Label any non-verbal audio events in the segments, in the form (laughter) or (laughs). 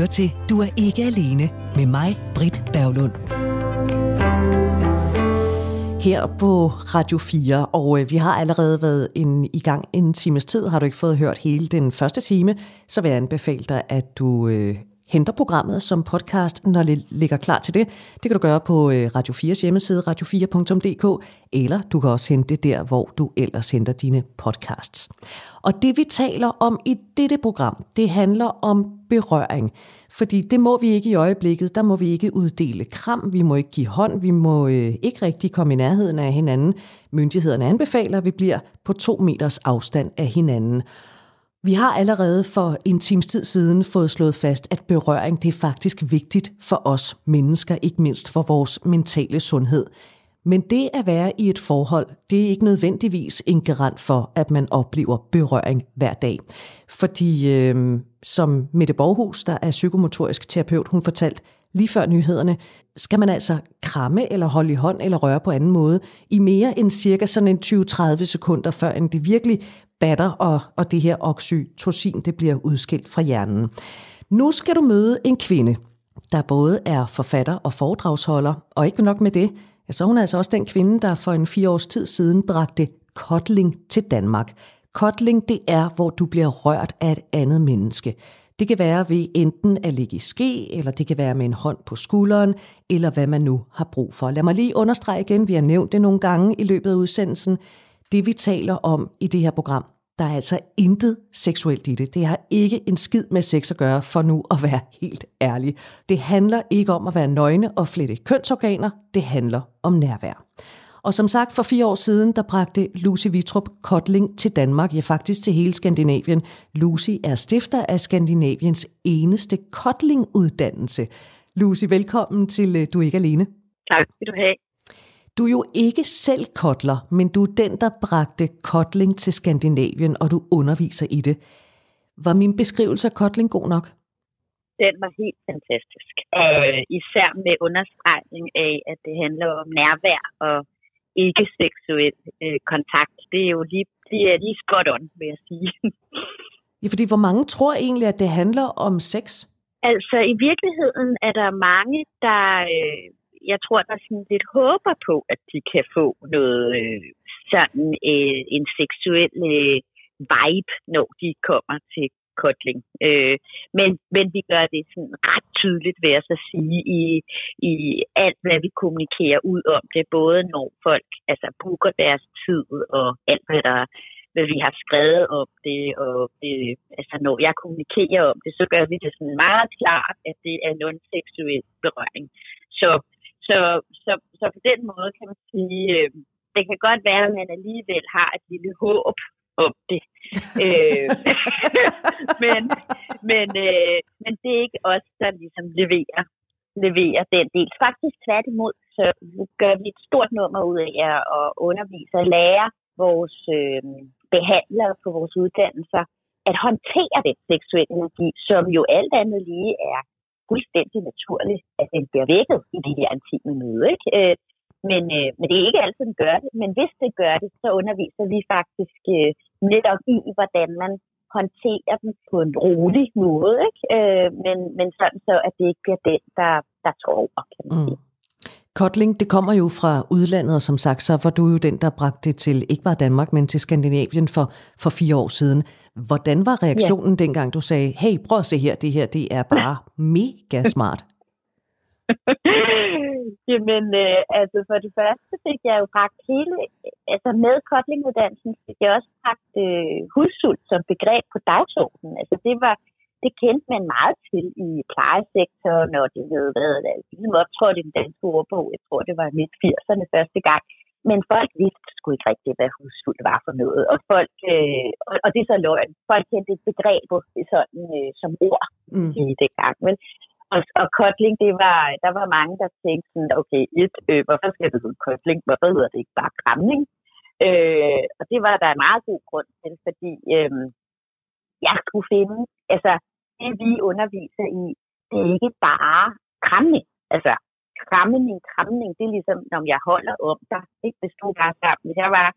lytter til Du er ikke alene med mig, Britt Berglund. Her på Radio 4, og øh, vi har allerede været en, i gang en times tid. Har du ikke fået hørt hele den første time, så vil jeg anbefale dig, at du øh, henter programmet som podcast, når det ligger klar til det. Det kan du gøre på øh, Radio 4's hjemmeside, radio4.dk, eller du kan også hente det der, hvor du ellers henter dine podcasts. Og det vi taler om i dette program, det handler om berøring. Fordi det må vi ikke i øjeblikket. Der må vi ikke uddele kram, vi må ikke give hånd, vi må øh, ikke rigtig komme i nærheden af hinanden. Myndighederne anbefaler, at vi bliver på to meters afstand af hinanden. Vi har allerede for en times tid siden fået slået fast, at berøring det er faktisk vigtigt for os mennesker, ikke mindst for vores mentale sundhed. Men det at være i et forhold, det er ikke nødvendigvis en garant for, at man oplever berøring hver dag. Fordi øh, som Mette Borghus, der er psykomotorisk terapeut, hun fortalte lige før nyhederne, skal man altså kramme eller holde i hånd eller røre på anden måde i mere end cirka sådan en 20-30 sekunder, før end det virkelig batter, og, og det her oxytocin det bliver udskilt fra hjernen. Nu skal du møde en kvinde, der både er forfatter og foredragsholder, og ikke nok med det, ja, så hun er altså også den kvinde, der for en fire års tid siden bragte kotling til Danmark. Kotling, det er, hvor du bliver rørt af et andet menneske. Det kan være ved enten at ligge i ske, eller det kan være med en hånd på skulderen, eller hvad man nu har brug for. Lad mig lige understrege igen, vi har nævnt det nogle gange i løbet af udsendelsen. Det vi taler om i det her program, der er altså intet seksuelt i det. Det har ikke en skid med sex at gøre, for nu at være helt ærlig. Det handler ikke om at være nøgne og flette kønsorganer. Det handler om nærvær. Og som sagt, for fire år siden, der bragte Lucy Vitrup Kotling til Danmark, ja faktisk til hele Skandinavien. Lucy er stifter af Skandinaviens eneste Kotling-uddannelse. Lucy, velkommen til øh, Du er ikke alene. Tak skal du have. Du er jo ikke selv kotler, men du er den, der bragte kotling til Skandinavien, og du underviser i det. Var min beskrivelse af kotling god nok? Den var helt fantastisk. Og øh, især med understregning af, at det handler om nærvær og ikke seksuel øh, kontakt. Det er jo lige, det er lige spot on, vil jeg sige. ja, fordi hvor mange tror egentlig, at det handler om sex? Altså, i virkeligheden er der mange, der øh, jeg tror, der sådan lidt håber på, at de kan få noget øh, sådan øh, en seksuel øh, vibe, når de kommer til kotling. Øh, men, men vi gør det sådan ret tydeligt, ved at så sige, i, i alt, hvad vi kommunikerer ud om det, både når folk altså, booker deres tid og alt, hvad der hvad vi har skrevet om det, og øh, altså når jeg kommunikerer om det, så gør vi det sådan meget klart, at det er non-seksuel berøring. Så så, så, så på den måde kan man sige, øh, det kan godt være, at man alligevel har et lille håb om det. (laughs) øh, (laughs) men, men, øh, men det er ikke os, der ligesom leverer, leverer den del. Faktisk tværtimod, så gør vi et stort nummer ud af at undervise og lære vores øh, behandlere på vores uddannelser at håndtere den seksuelle energi, som jo alt andet lige er fuldstændig naturligt, at den bliver vækket i det her intime møde. Ikke? Øh, men, øh, men det er ikke altid, den gør det. Men hvis det gør det, så underviser vi faktisk øh, netop i, hvordan man håndterer den på en rolig måde, ikke? Øh, men, men sådan så, at det ikke bliver den, der, der tror over, kan man mm. sige. Mm. Kotling, det kommer jo fra udlandet, og som sagt, så var du jo den, der bragte det til ikke bare Danmark, men til Skandinavien for, for fire år siden. Hvordan var reaktionen ja. dengang, du sagde, hey, prøv at se her, det her, det er bare (laughs) mega smart? Jamen, øh, altså for det første fik jeg jo bragt hele, altså med kotlinguddanelsen fik jeg også bragt øh, hudsult som begreb på dagsordenen. Altså det var, det kendte man meget til i plejesektoren, og det havde været, altså, ligesom optrådt i den danske ordbog, jeg tror det var midt 80'erne første gang. Men folk vidste sgu ikke rigtigt, hvad husfuld var for noget. Og folk, øh, og, og det er så løgn. Folk kendte et begreb sådan, øh, som ord mm. i det gang. Men, og, og kotling, det var, der var mange, der tænkte sådan, okay, et, øh, hvorfor skal det hedde kotling? Hvorfor hedder det ikke bare kramning? Øh, og det var der en meget god grund til, fordi øh, jeg skulle finde, altså det vi underviser i, det er ikke bare kramning. Altså, kramning, kramning, det er ligesom, når jeg holder om dig, ikke? Hvis du var sammen. Hvis jeg var,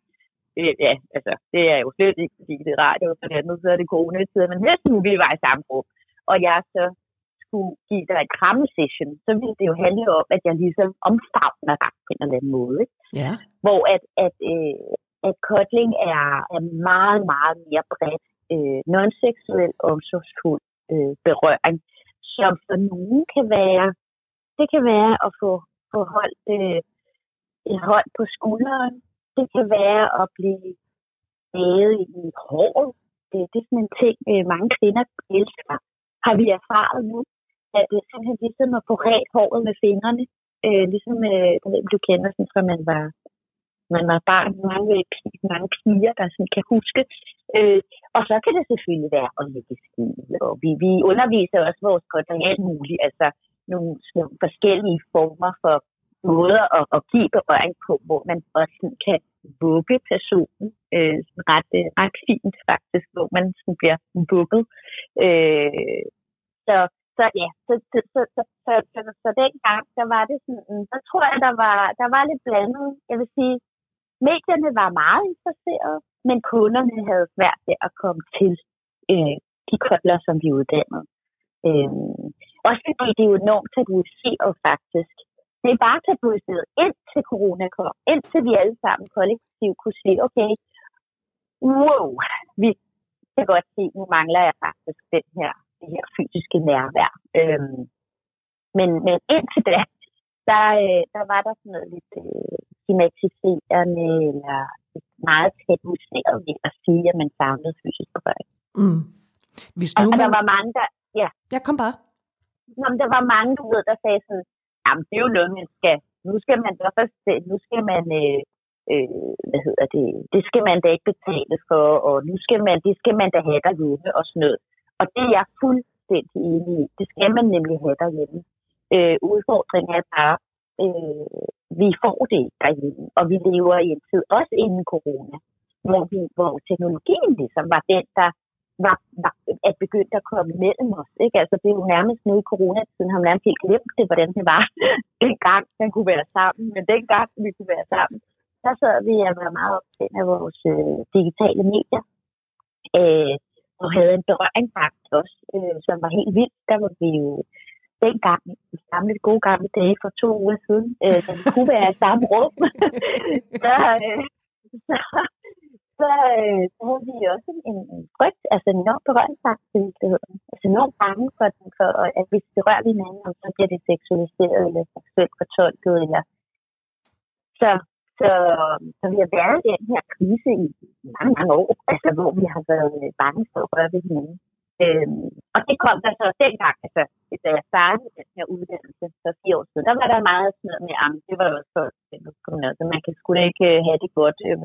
øh, ja, altså, det er jo slet ikke, fordi det er radio, for det andet, så er det coronatid, men hvis nu vi var i samme rum, og jeg så skulle give dig en krammesession, så ville det jo handle om, at jeg ligesom omfavner dig på en eller anden måde. Ikke? Ja. Hvor at, at, øh, at kotling er, er meget, meget mere bredt øh, non-seksuel omsorgsfuld øh, berøring, som for nogen kan være, det kan være at få, få holdt øh, en hånd på skulderen. Det kan være at blive ædet i håret. Det, det er sådan en ting, øh, mange kvinder elsker. Har vi erfaret nu, at det er simpelthen ligesom at få ret håret med fingrene. Øh, ligesom, øh, jeg ved du kender sådan, fra man var man var barn, mange, øh, mange piger, der sådan kan huske. Øh, og så kan det selvfølgelig være at lægge skide. Og vi, vi underviser også vores kontor alt muligt, altså nogle, nogle forskellige former for måder at, at give berøring på, hvor man også kan vugge personen øh, ret, øh, ret fint faktisk, hvor man sådan bliver vugget. Øh, så, så ja, så, så, så, så, så, så, så så dengang, der var det sådan, der tror jeg, der var, der var lidt blandet. Jeg vil sige, medierne var meget interesserede, men kunderne havde svært ved at komme til øh, de kobler, som vi uddannede. Øh, også fordi det er jo enormt tabuiseret faktisk. Det er bare tabuiseret indtil corona kom, indtil vi alle sammen kollektivt kunne se, okay, wow, vi kan godt se, nu mangler jeg faktisk den her, det her fysiske nærvær. Øh, men, men indtil da, der, øh, der var der sådan noget lidt øh, stigmatiserende eller meget tabuiseret ved at sige, at man savnede fysisk berøring. Mm. Hvis nu og, man... der var mange, der... Ja. Ja, kom bare. Nå, der var mange, du ved, der sagde sådan, jamen det er jo noget, man skal... Nu skal man da først... Nu skal man... Øh, øh, hvad hedder det? Det skal man da ikke betale for, og nu skal man, det skal man da have derhjemme og sådan noget. Og det er jeg fuldstændig enig i. Det skal man nemlig have derhjemme. Øh, udfordringen er bare, øh, vi får det derhjemme, og vi lever i en tid, også inden corona, hvor, vi, hvor teknologien ligesom var den, der var, var at begyndt at komme mellem os. Ikke? Altså, det er jo nærmest nu i coronatiden, har man nærmest helt glemt det, hvordan det var (laughs) dengang, man kunne være sammen. Men dengang, vi kunne være sammen, der sad vi og var meget optaget af vores øh, digitale medier. Øh, og havde en berøring også, øh, som var helt vild. Der var vi jo dengang, i gamle, gode gamle dage for to uger siden, øh, da vi kunne være i samme rum, (laughs) så, øh, så, så, øh, så havde vi også en, en frygt, altså en enorm berøringsangst til virkeligheden. Altså enormt bange for, for, at hvis vi rører hinanden, så bliver det seksualiseret eller seksuelt fortolket. Eller... Så, så, så vi har været i den her krise i mange, mange år, altså hvor vi har været bange for at røre ved hinanden. Øhm, og det kom der så dengang, altså da jeg startede den her uddannelse for fire år siden, der var der meget sådan noget med, at det var jo også for altså, man kan sgu da ikke øh, have det godt, øh,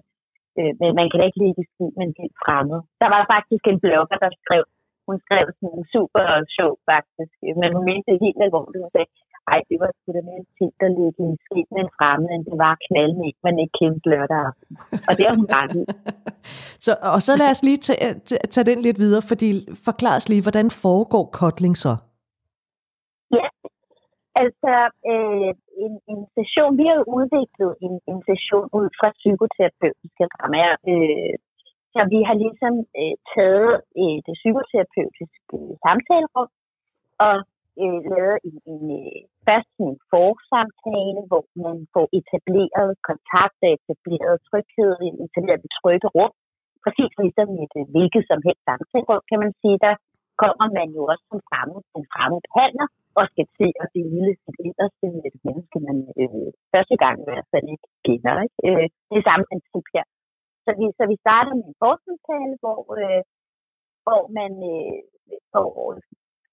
øh, men man kan da ikke ligge i skid med en helt fremmed. Der var faktisk en blogger, der skrev, hun skrev sådan en super sjov faktisk, men hun mente det helt alvorligt. Hun sagde, ej, det var sgu da mere ting, der ligge i en skid med en fremmed, end det var knald med, man ikke kendte lørdag aften. Og det har hun bare (laughs) så, og så lad os lige tage, tage den lidt videre, fordi forklar os lige, hvordan foregår kotling så? Ja, altså øh, en, en session, vi har udviklet en, en session ud fra psykoterapeutiske rammer. Øh, så vi har ligesom øh, taget øh, det psykoterapeutiske øh, samtalerum og øh, lavet en, en øh, først en forsamtale, hvor man får etableret kontakt og etableret tryghed, etableret det trygge rum. Præcis ligesom i et øh, hvilket som helst samtalerum, kan man sige, der kommer man jo også som fremmed, en fremmed behandler, og skal se at dele sit inderste med et menneske, man øh, første gang i hvert fald ikke kender. Ikke? Øh, det er samme princip her. Så vi, så vi starter med en forskningstale, hvor, øh, hvor man øh, får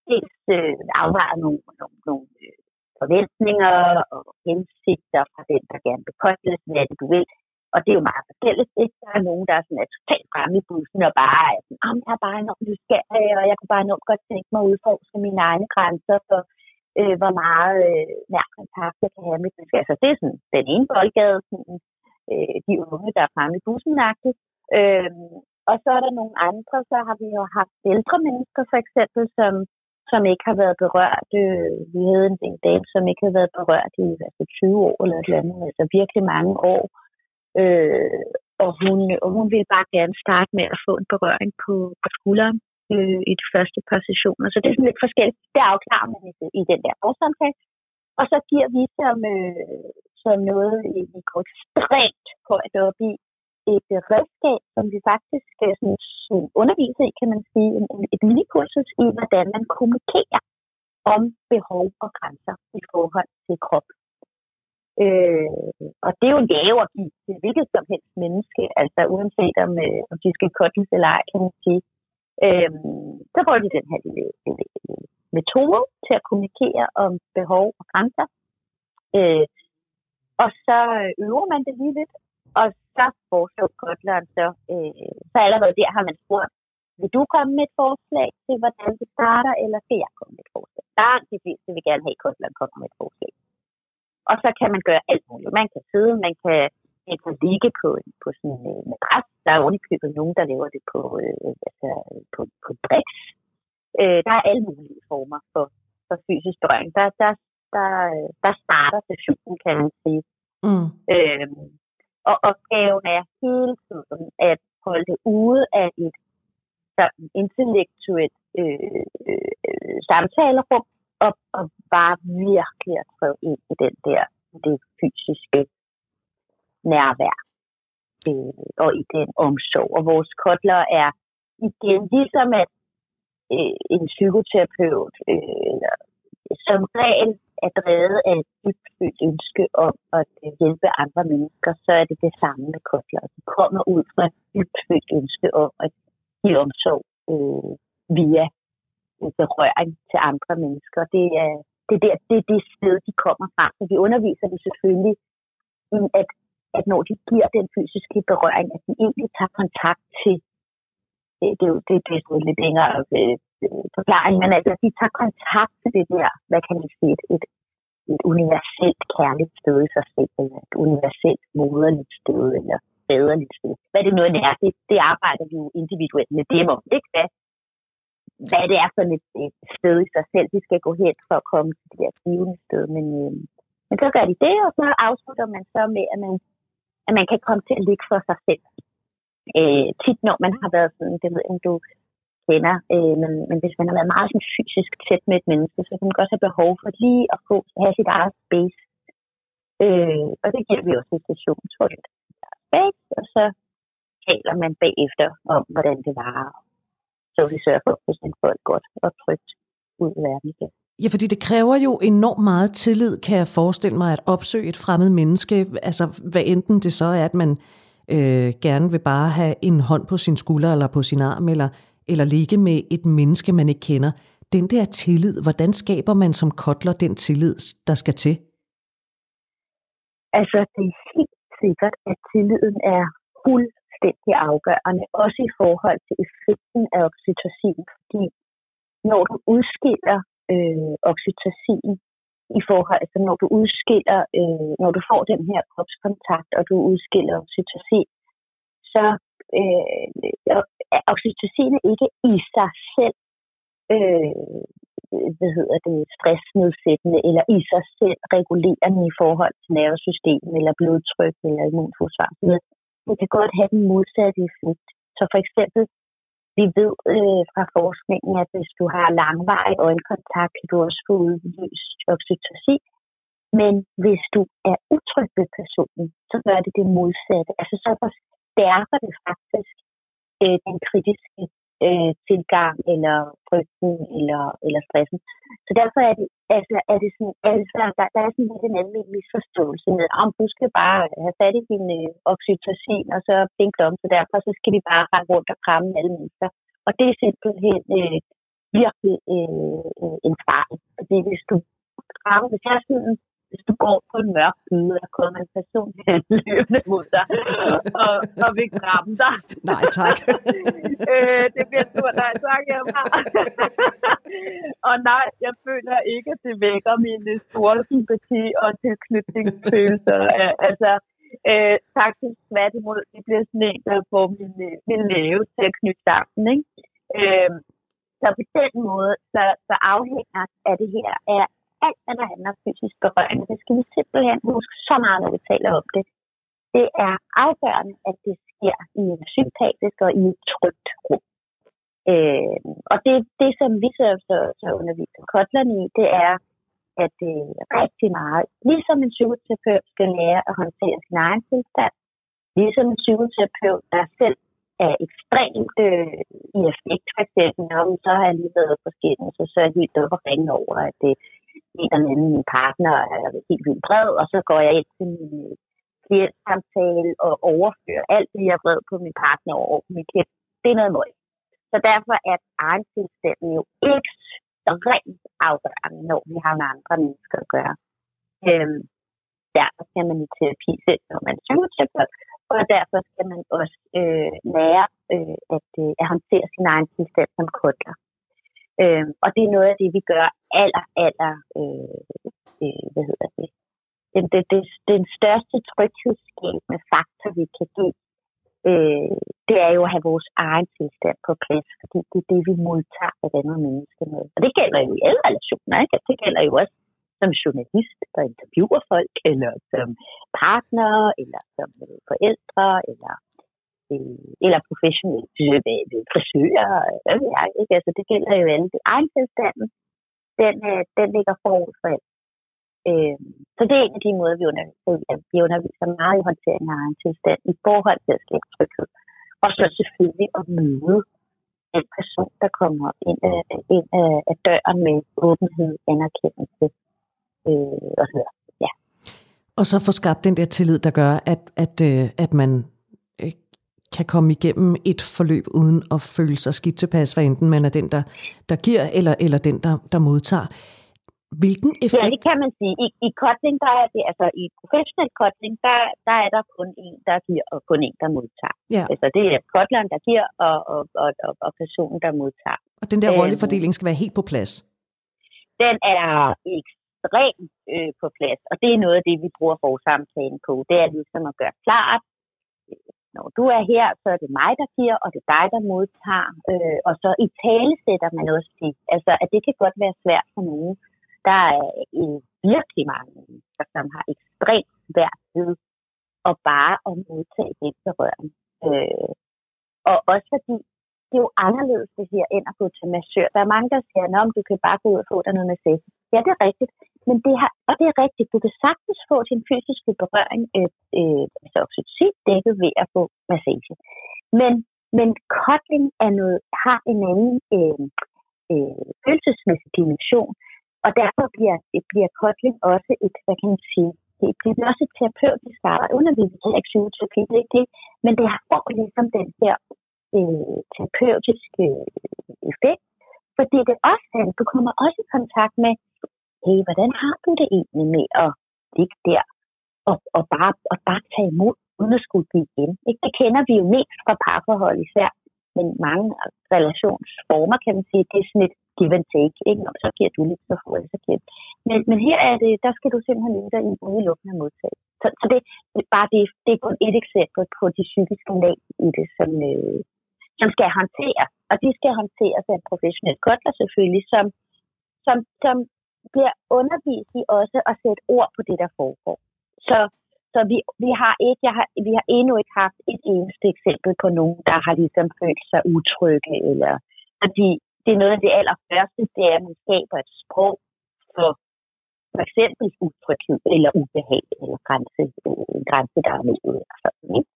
dels øh, afvejer nogle, nogle, nogle øh, forventninger og hensigter fra den, der gerne vil kostes, hvad det du vil. Og det er jo meget forskelligt. Ikke? Der er nogen, der er, sådan, er totalt fremme i bussen og bare er sådan, om jeg er bare enormt nysgerrig, og jeg kunne bare enormt godt tænke mig at udforske mine egne grænser for, øh, hvor meget øh, nær kontakt jeg kan have med mennesker. Altså det er sådan den ene boldgade, sådan, øh, de unge, der er fremme i bussen øh, Og så er der nogle andre, så har vi jo haft ældre mennesker for eksempel, som, som ikke har været berørt. Øh, vi havde en, en dame, som ikke har været berørt i altså 20 år eller et eller andet, altså virkelig mange år. Øh, og hun, og hun ville bare gerne starte med at få en berøring på, på skulderen. øh, i de første par sessioner. Så det er sådan lidt forskelligt. Det afklarer man i, i den der årsamtale. Og så giver vi som, øh, som noget, vi går ekstremt højt op i, et øh, redskab, som vi faktisk skal sådan, undervise i, kan man sige, en, et minikursus i, hvordan man kommunikerer om behov og grænser i forhold til krop. Øh, og det er jo en gave at give til hvilket som helst menneske, altså uanset om, øh, om de skal kottes eller ej, kan man sige. Øh, så får de den her lille, lille, lille metode til at kommunikere om behov og grænser. Øh, og så øh, øver man det lige lidt, og så foreslår Kotleren så, øh, så allerede der har man spurgt, vil du komme med et forslag til, hvordan det starter, eller skal jeg komme med et forslag? Langt de fleste vil gerne have, at Kotleren kommer med et forslag. Og så kan man gøre alt muligt. Man kan sidde, man kan, man kan ligge på, på sådan en øh, madras. Der er underkøbet nogen, der laver det på, øh, altså, på, på bricks. Øh, der er alle mulige former for, for fysisk berøring. Der, der, der, der starter sessionen, kan man sige. Mm. Øh, og opgaven er hele tiden at holde det ude af et sådan intellektuelt øh, øh, samtalerum, og, og bare virkelig at træde ind i den der, det fysiske nærvær øh, og i den omsorg. Og vores kotler er igen ligesom at øh, en psykoterapeut øh, som regel er drevet af et dybt ønske om at øh, hjælpe andre mennesker, så er det det samme med kotler. De kommer ud fra et dybt ønske om at give omsorg øh, via øh, berøring til andre mennesker. Det er, det, der, det er det sted, de kommer fra. Så vi underviser dem selvfølgelig, at, at når de giver den fysiske berøring, at de egentlig tager kontakt til øh, det, det, det, det er lidt længere øh, forklaring, men altså, de tager kontakt til det der, hvad kan man sige, et, et, et universelt kærligt sted i sig selv, eller et universelt moderligt sted, eller faderligt sted. Hvad det nu er, det, det arbejder vi jo individuelt med dem om. Ikke hvad, hvad det er for et, et sted i sig selv, de skal gå hen for at komme til det der givende sted. Men, øh, men så gør de det, og så afslutter man så med, at man, at man kan komme til at ligge for sig selv. Øh, tit når man har været sådan, det ved jeg, du kender, øh, men, men hvis man har været meget sådan, fysisk tæt med et menneske, så kan man godt have behov for lige at få, have sit eget space. Øh, og det giver vi også i stationen, tror jeg. Space, og så taler man bagefter om, hvordan det var. Så vi sørger for at man får et godt og trygt ud i verden igen. Ja, fordi det kræver jo enormt meget tillid, kan jeg forestille mig, at opsøge et fremmed menneske. Altså, hvad enten det så er, at man øh, gerne vil bare have en hånd på sin skulder eller på sin arm, eller eller ligge med et menneske, man ikke kender. Den der tillid, hvordan skaber man som kotler den tillid, der skal til? Altså, det er helt sikkert, at tilliden er fuldstændig afgørende, også i forhold til effekten af oxytocin, fordi når du udskiller øh, oxytocin i forhold, altså når du udskiller, øh, når du får den her kropskontakt, og du udskiller oxytocin, så øh, oxytocin er ikke i sig selv øh, hvad hedder det, stressnedsættende eller i sig selv regulerende i forhold til nervesystemet eller blodtryk eller immunforsvar. Det kan godt have den modsatte effekt. Så for eksempel, vi ved øh, fra forskningen, at hvis du har langvarig øjenkontakt, kan du også få udløst oxytocin. Men hvis du er utryg ved personen, så gør det det modsatte. Altså så forstærker det faktisk øh, den kritiske øh, tilgang, eller frygten, eller, eller stressen. Så derfor er det, altså, er det sådan, altså, der, der er sådan lidt en anden misforståelse med, om du skal bare have fat i din øh, oxytocin, og så tænke om, så derfor så skal vi bare rende rundt og kramme alle mennesker. Og det er simpelthen øh, virkelig øh, øh en fejl. Fordi hvis du krammer, hvis jeg sådan hvis du går på en mørk side, og kommer en person løbende mod dig, og, og vil kramme dig. Nej, tak. (laughs) øh, det bliver stort nej tak, jeg (laughs) og nej, jeg føler ikke, at det vækker mine store sympati og tilknytningsfølelser. altså, øh, faktisk tværtimod, det bliver sådan en, der får min, min lave til at knytte sammen. Ikke? Øh, så på den måde, så, så afhænger af det her af alt, hvad der handler om fysisk berøring. Det skal vi simpelthen huske så meget, når vi taler om det. Det er afgørende, at det sker i en sympatisk og i et trygt rum. Øh, og det, det, som vi så, så, så underviser kotlerne i, det er, at det er rigtig meget, ligesom en psykoterapeut skal lære at håndtere sin egen tilstand, ligesom en psykoterapeut, der selv er ekstremt øh, i effekt, for eksempel, når så har jeg lige været på skinnet, så så er jeg helt op og ringe over, at det en eller anden min partner er helt vildt bred, og så går jeg ind til min øh, klientsamtale og overfører alt det, jeg vred på min partner over på min klient. Det er noget møg. Så derfor er egen tilstand jo ekstremt afgørende, når vi har med andre mennesker at gøre. Øhm, derfor skal man i terapi selv, når man er psykoterapeut, og derfor skal man også øh, lære øh, at, øh, at håndtere sin egen tilstand som kundler. Øh, og det er noget af det, vi gør aller, aller, øh, øh, hvad hedder det, den, den, den, den største tryghedsskabende faktor, vi kan give, øh, det er jo at have vores egen tilstand på plads, fordi det er det, vi modtager af andre mennesker med. Og det gælder jo i alle relationer, ikke? Det gælder jo også som journalist, der interviewer folk, eller som partner, eller som forældre, eller eller professionelle øh, frisører, hvad ved jeg, ikke? Altså, det gælder jo alle. Egentilstanden, den, øh, den ligger forud for alt. Øh, så det er en af de måder, vi underviser, altså, vi underviser meget i håndtering af egen tilstand i forhold til at skabe tryghed. Og så selvfølgelig at møde en person, der kommer ind af, ind øh, af, af døren med åbenhed, anerkendelse øh, og så videre. Ja. Og så få skabt den der tillid, der gør, at, at, at man kan komme igennem et forløb uden at føle sig skidt tilpas, hvad enten man er den, der, der giver, eller, eller den, der, der modtager. Hvilken effekt... Ja, det kan man sige. I, i kotling, der er det, altså i professionel kotling, der, der er der kun en, der giver, og kun en, der modtager. Ja. Altså det er kotleren, der giver, og, og, og, og, og personen, der modtager. Og den der øhm, rollefordeling skal være helt på plads? Den er ekstremt øh, på plads, og det er noget af det, vi bruger samtalen på. Det er ligesom at gøre klart, når du er her, så er det mig, der giver, og det er dig, der modtager. Øh, og så i tale sætter man også det. Altså, at det kan godt være svært for nogen. Der er øh, virkelig mange mennesker, som har ekstremt svært ved at bare at modtage den berøring. Øh, og også fordi det er jo anderledes det her, end at gå til massør. Der er mange, der siger, at du kan bare gå ud og få dig noget massage. Ja, det er rigtigt. Men det har, og det er rigtigt, du kan sagtens få din fysiske berøring, øh, øh, altså oxytocin, dækket ved at få massage. Men, men kotling er noget, har en anden øh, øh, følelsesmæssig dimension, og derfor bliver, bliver kotling også et, hvad kan man sige, det bliver også et terapeutisk arbejde, undervisning til psykoterapi, det er ikke det, men det har ligesom den her øh, terapeutiske øh, effekt, fordi det også du kommer også i kontakt med hey, hvordan har du det egentlig med at ligge der og, og, bare, og bare tage imod, uden at skulle give igen? Ikke? Det kender vi jo mest fra parforhold især, men mange relationsformer, kan man sige, det er sådan et give and take. Ikke? Når så giver du lidt, så får jeg, så giver men, men her er det, der skal du simpelthen ligge dig i udelukkende modtag. Så, så det, bare det, det er kun et eksempel på de psykiske lag i det, som, øh, som skal håndteres. Og de skal håndteres af en professionel kotler selvfølgelig, som, som, som bliver undervist i også at sætte ord på det, der foregår. Så, så vi, vi, har ikke, jeg har, vi har endnu ikke haft et eneste eksempel på nogen, der har ligesom følt sig utrygge. Eller, fordi det er noget af det allerførste, det er, at man skaber et sprog for for eksempel utryghed eller ubehag eller grænse, øh, grænse der er med. Sådan, altså, ikke?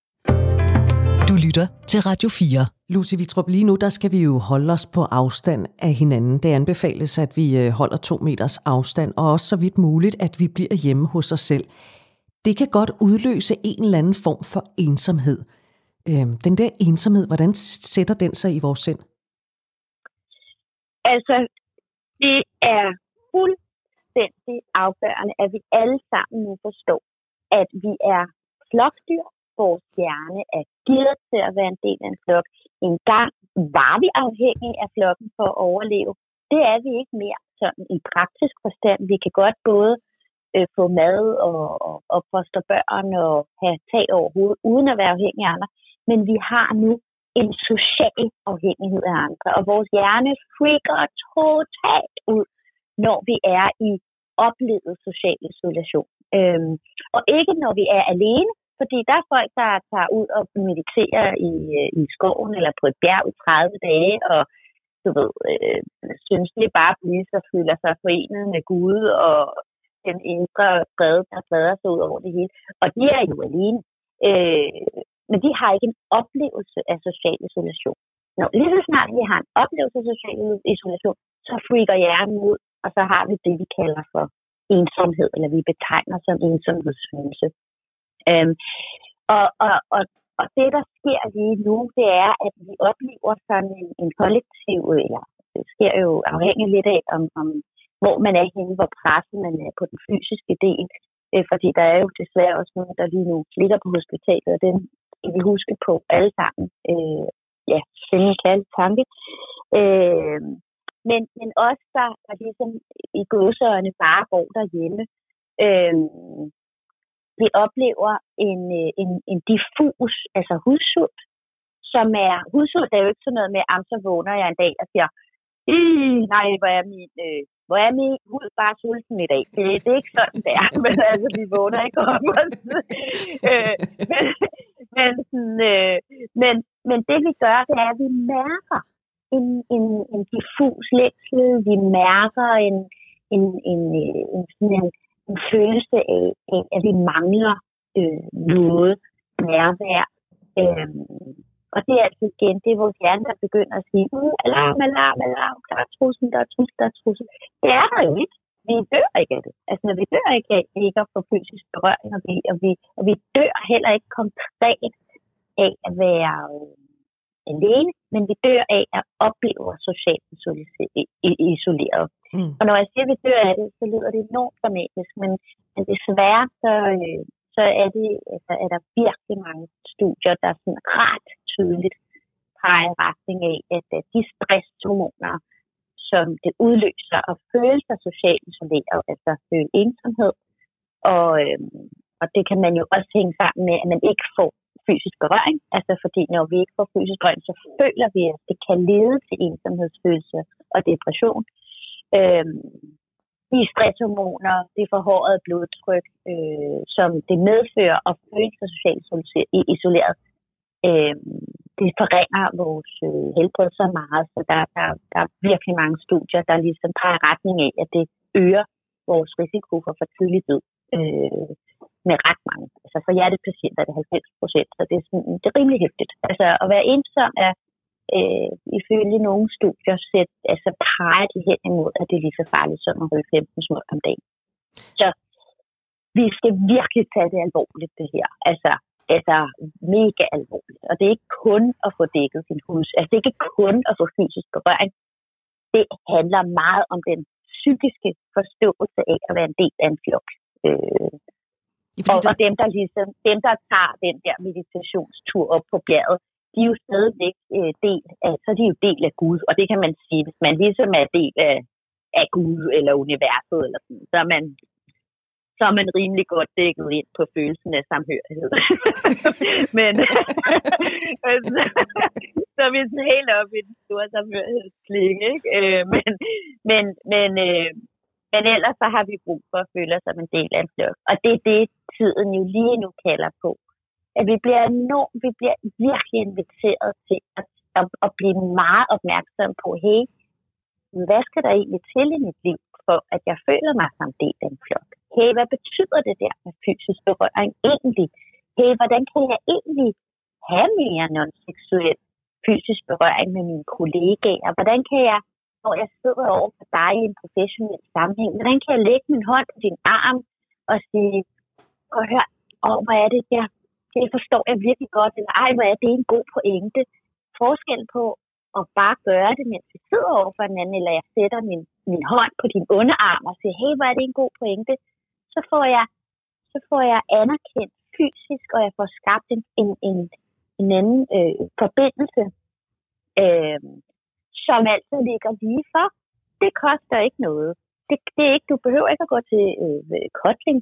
Du lytter til Radio 4. Lucy Vitrup, lige nu der skal vi jo holde os på afstand af hinanden. Det anbefales, at vi øh, holder to meters afstand, og også så vidt muligt, at vi bliver hjemme hos os selv. Det kan godt udløse en eller anden form for ensomhed. Øhm, den der ensomhed, hvordan sætter den sig i vores sind? Altså, det er fuldstændig afgørende, at vi alle sammen nu forstår, at vi er flokdyr, vores hjerne er givet til at være en del af en flok. En gang var vi afhængige af flokken for at overleve. Det er vi ikke mere sådan i praktisk forstand. Vi kan godt både øh, få mad og, og, og børn og have tag over hovedet, uden at være afhængige af andre. Men vi har nu en social afhængighed af andre, og vores hjerne freaker totalt ud, når vi er i oplevet social isolation. Øhm, og ikke når vi er alene, fordi der er folk, der tager ud og mediterer i, øh, i skoven eller på et bjerg i 30 dage og du ved, øh, synes det er bare blive så føler sig forenet med Gud og den indre fred, der breder sig ud over det hele. Og de er jo alene. Øh, men de har ikke en oplevelse af social isolation. Nå, lige så snart vi har en oplevelse af social isolation, så freaker hjernen ud, og så har vi det, vi kalder for ensomhed, eller vi betegner som ensomhedsfølelse. Øhm, og, og, og, og det, der sker lige nu, det er, at vi oplever sådan en, en kollektiv, eller det sker jo afhængigt lidt af, om, om hvor man er henne, hvor presset man er på den fysiske del. Øh, fordi der er jo desværre også nogen, der lige nu ligger på hospitalet, og den skal vi huske på alle sammen. Øh, ja, sende en kald tanke. Øh, men, men også der, der ligesom i gåsøjne bare går derhjemme. Øh, vi oplever en, øh, en, en diffus, altså hudsult, som er, hudsult er jo ikke sådan noget med, at så vågner jeg en dag og siger, nej, hvor er min, øh, hvor er min hud bare sulten i dag. Det, det er ikke sådan, det er, (laughs) men altså, vi vågner ikke op. øh, men, men, sådan, øh, men, men det vi gør, det er, at vi mærker en, en, en diffus længsel, vi mærker en, en, en, en, en, sådan en, en følelse af, at vi mangler øh, noget nærvær. Øh, og det er altså igen, det er vores hjerne, der begynder at sige, uh, alarm, alarm, alarm, der er trussel, der er trussel, der er trussel. Det er der jo ikke. Vi dør ikke af det. Altså, når vi dør ikke af ikke at få fysisk berøring, og vi, og, vi, og vi dør heller ikke konkret af at være øh, alene, men vi dør af at opleve os socialt isoleret. Mm. Og når jeg siger, at vi dør af det, så lyder det enormt dramatisk, men, men desværre så, øh, så er, det, altså, er der virkelig mange studier, der sådan ret tydeligt peger retning af, at, at de stresshormoner, som det udløser at føle sig socialt isoleret, altså føle ensomhed, og, øhm, og det kan man jo også hænge sammen med, at man ikke får fysisk berøring. Altså fordi når vi ikke får fysisk berøring, så føler vi, at det kan lede til ensomhedsfølelse og depression. Øhm, de stresshormoner, det forhårede blodtryk, øh, som det medfører at føle sig socialt isoleret, øh, det forringer vores øh, helbred så meget, så der, der, der er virkelig mange studier, der ligesom peger retning af, at det øger vores risiko for for tidlig død øh, med ret mange. Altså for hjertepatienter er det 90 procent, så det er, sådan, det er rimelig hæftigt. Altså at være ensom er øh, ifølge nogle studier set, altså peger de hen imod, at det er lige så farligt som at ryge 15 små om dagen. Så vi skal virkelig tage det alvorligt, det her. Altså, altså mega alvorligt. Og det er ikke kun at få dækket sin hus. Altså, det er ikke kun at få fysisk berøring. Det handler meget om den psykiske forståelse af at være en del af en flok. Øh, og, og dem, der ligesom, dem, der tager den der meditationstur op på bjerget, de er jo stadigvæk øh, del af, så er de jo del af Gud. Og det kan man sige, hvis man ligesom er del af, af Gud eller universet, eller sådan, så er man så er man rimelig godt dækket ind på følelsen af samhørighed. (laughs) men (laughs) så er vi helt op i den store samhørighedsklinge, ikke? Øh, men, men, men, øh, men ellers så har vi brug for at føle os som en del af en flok. Og det er det, tiden jo lige nu kalder på. At vi bliver enormt, vi bliver virkelig inviteret til at, at, at blive meget opmærksom på, hey, hvad skal der egentlig til i mit liv, for at jeg føler mig som del af en flok? hey, hvad betyder det der med fysisk berøring egentlig? Hey, hvordan kan jeg egentlig have mere non-seksuel fysisk berøring med mine kollegaer? Hvordan kan jeg, når jeg sidder over for dig i en professionel sammenhæng, hvordan kan jeg lægge min hånd på din arm og sige, og hør, åh, hvad er det der? Det forstår jeg virkelig godt, eller ej, hvor er det en god pointe. Forskel på at bare gøre det, mens vi sidder over for hinanden, eller jeg sætter min, min hånd på din underarm og siger, hey, hvor er det en god pointe så får jeg, så får jeg anerkendt fysisk, og jeg får skabt en, en, en, en anden øh, forbindelse, øh, som altså ligger lige for. Det koster ikke noget. Det, det er ikke, du behøver ikke at gå til øh, øh kotling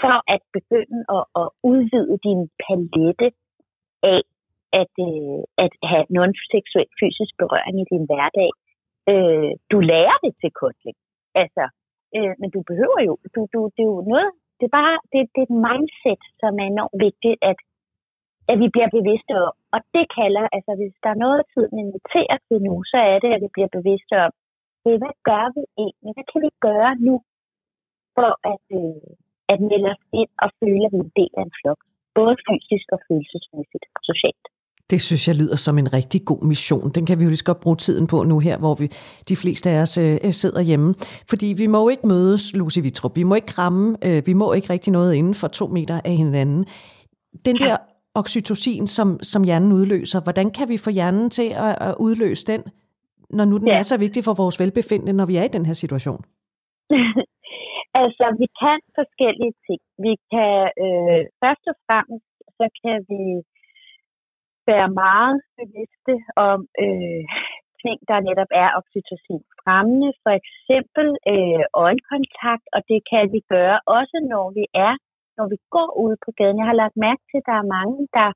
for at begynde at, at udvide din palette af at, øh, at have non-seksuel fysisk berøring i din hverdag. Øh, du lærer det til kotling. Altså, Øh, men du behøver jo, du, du, det er jo noget, det er bare, det, det er et mindset, som er enormt vigtigt, at, at vi bliver bevidste om, Og det kalder, altså hvis der er noget, tiden inviterer til nu, så er det, at vi bliver bevidste om, hey, hvad gør vi egentlig? Hvad kan vi gøre nu, for at, øh, at melde os ind og føle, at vi er en del af en flok? Både fysisk og følelsesmæssigt og socialt. Det synes jeg lyder som en rigtig god mission. Den kan vi jo lige så godt bruge tiden på nu her, hvor vi de fleste af os øh, sidder hjemme. Fordi vi må jo ikke mødes, Lucy Vitrup. Vi må ikke kramme. Øh, vi må ikke rigtig noget inden for to meter af hinanden. Den der oxytocin, som, som hjernen udløser, hvordan kan vi få hjernen til at, at udløse den, når nu den ja. er så vigtig for vores velbefindende, når vi er i den her situation? (laughs) altså, vi kan forskellige ting. Vi kan øh, først og fremmest, så kan vi være meget bevidste om øh, ting, der netop er oxytocin fremmende, for eksempel øh, øjenkontakt, og det kan vi gøre også, når vi er, når vi går ud på gaden. Jeg har lagt mærke til, at der er mange, der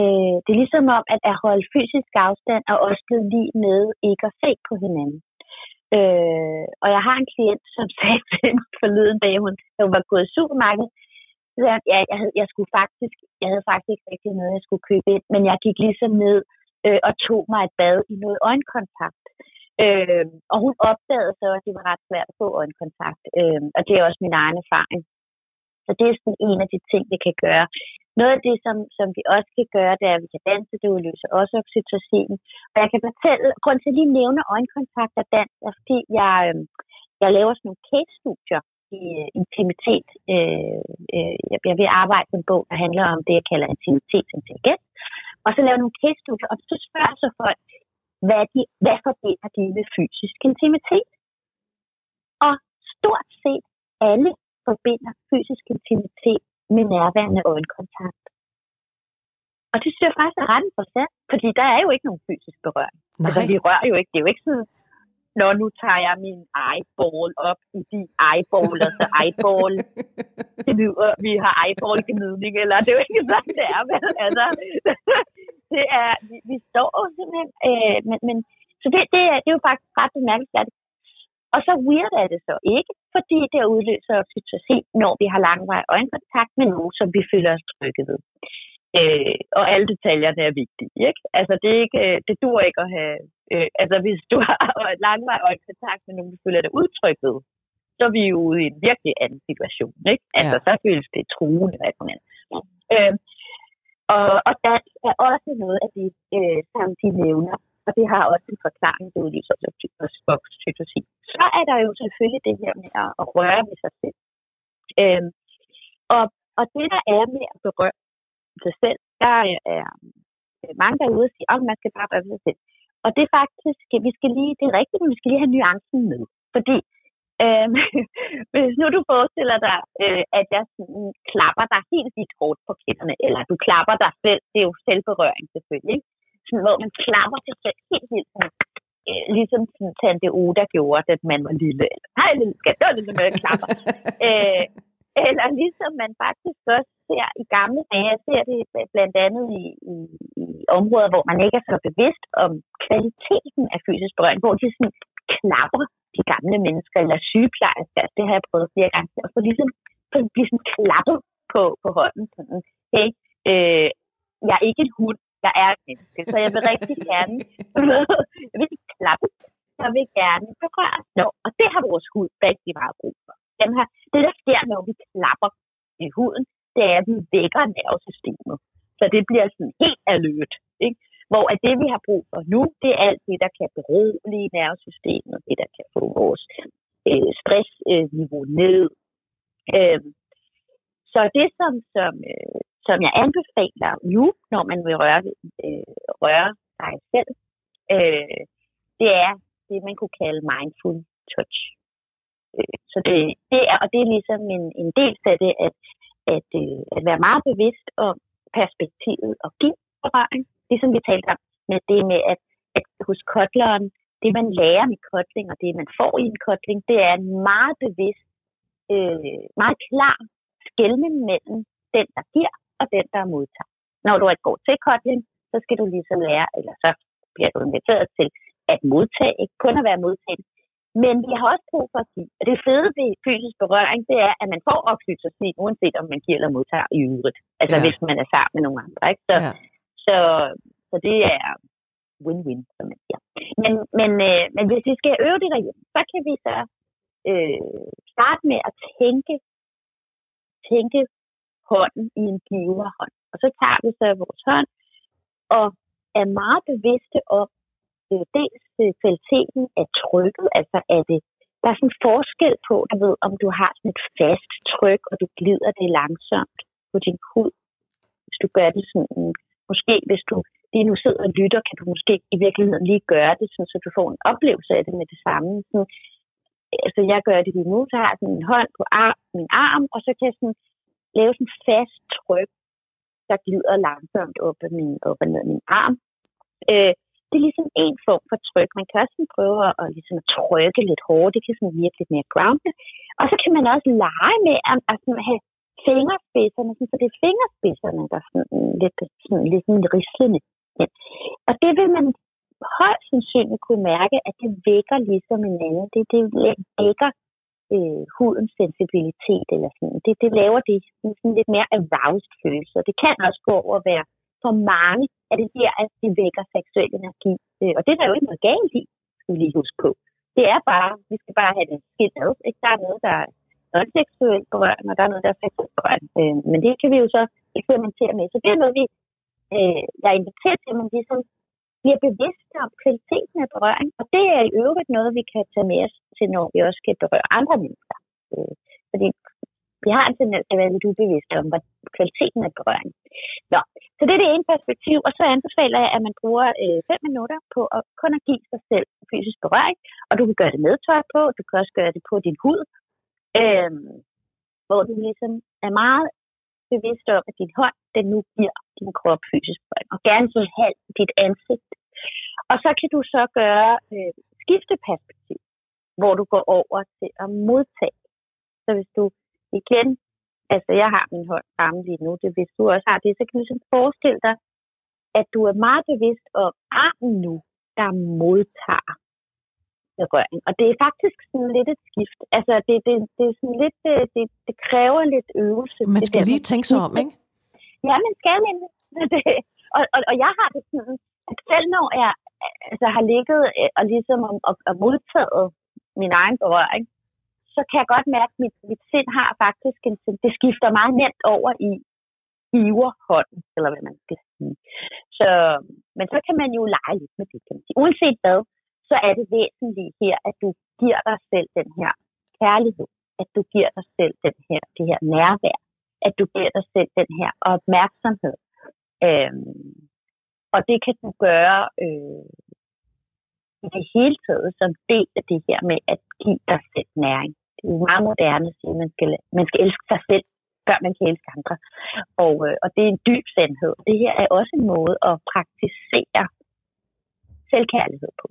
øh, det er ligesom om, at at holde fysisk afstand er også blevet lige med ikke at se på hinanden. Øh, og jeg har en klient, som (laughs) sagde til mig forleden dag, hun, hun var gået i supermarkedet, så jeg, ja, jeg, havde, jeg, skulle faktisk, jeg havde faktisk ikke rigtig noget, jeg skulle købe ind, men jeg gik ligesom ned øh, og tog mig et bad i noget øjenkontakt. Øh, og hun opdagede så, at det var ret svært at få øjenkontakt. Øh, og det er også min egen erfaring. Så det er sådan en af de ting, vi kan gøre. Noget af det, som, som vi også kan gøre, det er, at vi kan danse, det udløser også oxytocin. Og jeg kan fortælle, grund til at lige nævne øjenkontakt og dans, er fordi jeg, øhm, jeg laver sådan nogle case-studier i uh, intimitet. Øh, øh, jeg, vil arbejde med en bog, der handler om det, jeg kalder intimitetsintelligens. Og så laver nogle case-studier, og så spørger så folk, hvad, de, hvad forbinder de med fysisk intimitet? Og stort set alle forbinder fysisk intimitet med nærværende øjenkontakt. Og det synes jeg faktisk er ret interessant, fordi der er jo ikke nogen fysisk berøring. Nej. Altså, vi rører jo ikke. Det er jo ikke sådan, når nu tager jeg min eyeball op i de eyeball, og så eyeball, det lyder, vi har eyeball gnidning, eller det er jo ikke sådan, det er, men altså, (laughs) det er, vi, vi står jo simpelthen, øh, men, men, så det, det, er, det er jo faktisk ret bemærkelsesværdigt. Og så weird er det så ikke, fordi det udløser oxytocin, når vi har langvarig øjenkontakt med nogen, som vi føler os trygge ved. Øh, og alle detaljerne er vigtige. Ikke? Altså, det, er ikke, øh, det dur ikke at have... Øh, altså, hvis du har (laughs) langvarig øjenkontakt med nogen, du føler dig udtrykt ved, så er vi jo ude i en virkelig anden situation. Ikke? Altså, ja. så føles det truende. Eller sådan øh, og, og der er også noget af det, øh, som de nævner, og det har også en forklaring, det udløser oxytocin. Så er der jo selvfølgelig det her med at, røre ved sig selv. Øhm, og, og det, der er med at berøre sig selv, der øh, er mange, der siger, og at man skal bare røre sig selv. Og det er faktisk, vi skal lige, det er rigtigt, men vi skal lige have nuancen med. Fordi øh, (laughs) hvis nu du forestiller dig, øh, at jeg sådan klapper dig helt vildt hårdt på kinderne, eller du klapper dig selv, det er jo selvberøring selvfølgelig, ikke? Sådan, hvor man klapper sig selv helt vildt øh, ligesom Tante Oda gjorde, da man var lille. Hej, lille skat, det var lidt med at klapper. (laughs) øh, eller ligesom man faktisk også ser i gamle dage, jeg ser det blandt andet i, i, i områder, hvor man ikke er så bevidst om kvaliteten af fysisk berøring, hvor de sådan klapper de gamle mennesker, eller sygeplejersker, det har jeg prøvet flere gange, og så ligesom blive sådan klappet på, på hånden, sådan, hey, øh, jeg er ikke en hund, jeg er et menneske, så jeg vil rigtig gerne, jeg vil klappe, jeg vil gerne berøre. Nå, og det har vores hud rigtig meget brug for. Den her, det, der sker, når vi klapper i huden, det er, at vi vækker nervesystemet. Så det bliver sådan helt alert. Ikke? Hvor at det, vi har brug for nu, det er alt det, der kan berolige nervesystemet, det, der kan få vores øh, stressniveau øh, ned. Øh, så det, som, som, øh, som jeg anbefaler nu, når man vil røre, øh, røre sig selv, øh, det er det, man kunne kalde mindful touch. Øh, så det, det er, og det er ligesom en, en del af det, at, at, øh, at være meget bevidst om perspektivet og give berøring. Ligesom vi talte om med det med, at, at hos kotleren, det man lærer med kotling, og det man får i en kotling, det er en meget bevidst, øh, meget klar skældning mellem den, der giver, og den, der modtager. Når du går til kotling, så skal du ligesom lære, eller så bliver du inviteret til at modtage, ikke kun at være modtaget, men vi har også brug for at give. Og det fede ved fysisk berøring, det er, at man får oxytocin, uanset om man giver eller modtager i øvrigt. Altså ja. hvis man er sammen med nogle andre. Ikke? Så, ja. Så, så det er win-win, som man siger. Men, men, øh, men hvis vi skal øve det derhjemme, så kan vi så øh, starte med at tænke, tænke hånden i en giverhånd. Og så tager vi så vores hånd og er meget bevidste om øh, dels øh, kvaliteten af trykket, altså er det, der er sådan en forskel på, du ved, om du har sådan et fast tryk, og du glider det langsomt på din hud. Hvis du gør det sådan, mm, måske hvis du lige nu sidder og lytter, kan du måske i virkeligheden lige gøre det, sådan, så du får en oplevelse af det med det samme. Sådan, altså jeg gør det lige nu, så har jeg sådan en hånd på arm, min arm, og så kan jeg sådan lave sådan fast tryk, der glider langsomt op ad min, op ad ned min arm. Øh, det er ligesom en form for tryk. Man kan også sådan prøve at, at, ligesom at trykke lidt hårdt. Det kan sådan virke lidt mere grounded. Og så kan man også lege med at, at sådan have fingerspidserne, sådan, så det er fingerspidserne, der er sådan lidt, sådan, lidt sådan rislende. Ja. Og det vil man højst sandsynligt kunne mærke, at det vækker ligesom en anden. Det, det vækker øh, hudens sensibilitet, eller sådan. Det, det laver det sådan, sådan lidt mere aroused følelse. Det kan også gå over at være for mange, at det der, at det vækker seksuel energi. Øh, og det er der jo ikke noget galt i, skal vi lige huske på. Det er bare, vi skal bare have det skidt ad. Ikke? Der er noget, der er non-seksuel berøring, og der er noget, der er seksuel berøring. Øh, men det kan vi jo så eksperimentere med. Så det er noget, vi øh, jeg inviterer til, at man ligesom bliver bevidste om kvaliteten af berøring. Og det er i øvrigt noget, vi kan tage med os til, når vi også skal berøre andre mennesker. Øh, fordi vi har en tendens til at være lidt ubevidste om hvad kvaliteten af berøring. Nå, så det er det ene perspektiv, og så anbefaler jeg, at man bruger øh, fem minutter på at kun at give sig selv fysisk berøring, og du kan gøre det med tøj på, du kan også gøre det på din hud, øh, hvor du ligesom er meget bevidst om, at din hånd, den nu giver din krop fysisk berøring, og gerne så halv dit ansigt. Og så kan du så gøre øh, skifteperspektiv, hvor du går over til at modtage. Så hvis du igen, altså jeg har min hånd fremme lige nu, det hvis du også har det, så kan du ligesom forestille dig, at du er meget bevidst om armen nu, der modtager berøring. Og det er faktisk sådan lidt et skift. Altså det, det, det er sådan lidt, det, det, det kræver lidt øvelse. Man skal det lige tænke sig om, ikke? Ja, man skal nemlig. (laughs) og, og, og jeg har det sådan, at selv når jeg altså, har ligget øh, og ligesom og, og, og modtaget min egen berøring, så kan jeg godt mærke, at mit, mit sind har faktisk en, det skifter meget nemt over i giverhånden, eller hvad man skal sige. Så, men så kan man jo lege lidt med det, kan man sige. Uanset hvad, så er det væsentligt her, at du giver dig selv den her kærlighed, at du giver dig selv den her, det her nærvær, at du giver dig selv den her opmærksomhed. Øhm, og det kan du gøre øh, i det hele taget som del af det her med at give dig selv næring. Det er jo meget moderne at sige, at man skal, man skal elske sig selv, før man kan elske andre. Og, øh, og det er en dyb sandhed. Det her er også en måde at praktisere selvkærlighed på.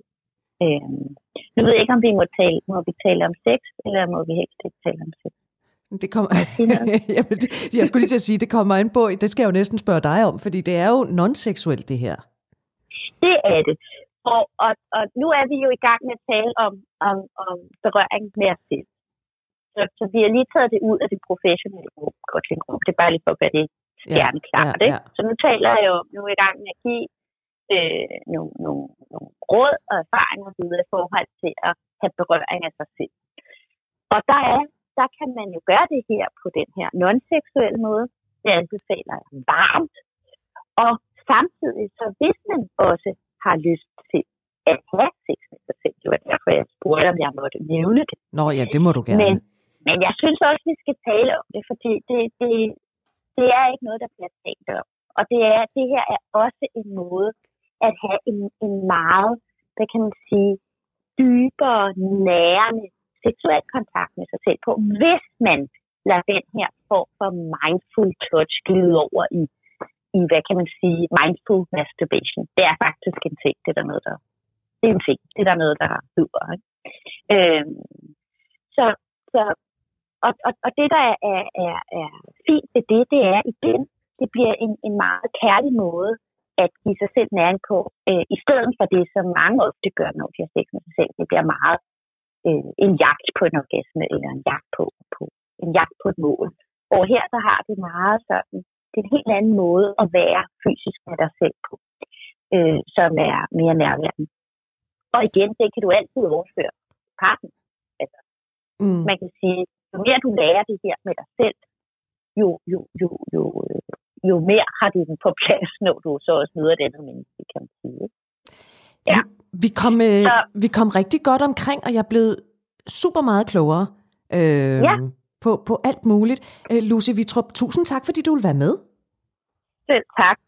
Øhm, nu ved jeg ikke, om vi må tale, må vi tale om sex, eller må vi helst ikke tale om sex. Det kommer, (laughs) Jamen, det, jeg skulle lige til at sige, det kommer ind på, det skal jeg jo næsten spørge dig om, fordi det er jo non-seksuelt det her. Det er det. Og, og, og nu er vi jo i gang med at tale om, om, om berøring med os selv. Så, så vi har lige taget det ud af det professionelle rum. Det er bare lige for at gøre det klart. Ja, ja, ja. Så nu taler jeg jo, nu er i gang med at give øh, nogle, nogle, nogle råd og erfaringer videre i forhold til at have berøring af sig selv. Og der er der kan man jo gøre det her på den her non-seksuelle måde. Det anbefaler jeg varmt. Og samtidig, så hvis man også har lyst til at have sex med sig selv, det var derfor, jeg spurgte, om jeg måtte nævne det. Nå ja, det må du gerne. Men, men jeg synes også, vi skal tale om det, fordi det, det, det er ikke noget, der bliver talt om. Og det, er, det her er også en måde at have en, en meget, hvad kan man sige, dybere, nærende seksuel kontakt med sig selv på, hvis man lader den her form for mindful touch glide over i, i, hvad kan man sige, mindful masturbation. Det er faktisk en ting, det er der noget, der, det er en ting, det er der noget, der hedder. Ikke? Øhm, så, så, og, og, og det, der er, er, er, er fint ved det, det er igen, det bliver en, en meget kærlig måde at give sig selv næring på, øh, i stedet for det, som mange ofte gør, når de har sex med sig selv. Det bliver meget øh, en jagt på en orgasme, eller en jagt på, på, en jagt på et mål. Og her så har det meget sådan, det er en helt anden måde at være fysisk med dig selv på, øh, som er mere nærværende. Og igen, det kan du altid overføre parten. Altså, mm. Man kan sige, jo mere du lærer det her med dig selv, jo, jo, jo, jo, jo mere har du den på plads, når du så også møder den andet menneske, kan man sige. Ja. Vi, kom, øh, så, vi kom rigtig godt omkring, og jeg er blevet super meget klogere øh, ja. på, på alt muligt. Øh, Lucy Vitrup, tusind tak, fordi du vil være med. Selv tak.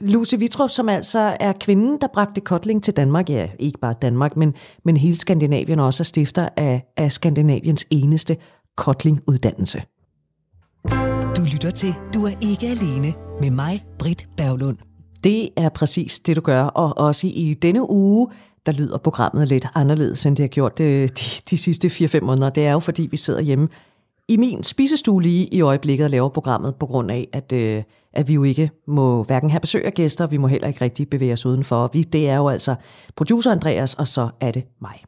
Lucy Vitrup, som altså er kvinden, der bragte kotling til Danmark, ja, ikke bare Danmark, men, men hele Skandinavien, og også er stifter af, af Skandinaviens eneste kotlinguddannelse. Du lytter til Du er ikke alene med mig, Britt Berglund. Det er præcis det, du gør, og også i denne uge, der lyder programmet lidt anderledes, end det har gjort øh, de, de, sidste 4-5 måneder. Det er jo, fordi vi sidder hjemme i min spisestue lige i øjeblikket og laver programmet, på grund af, at, øh, at vi jo ikke må hverken have besøg af gæster, vi må heller ikke rigtig bevæge os udenfor. Vi, det er jo altså producer Andreas, og så er det mig.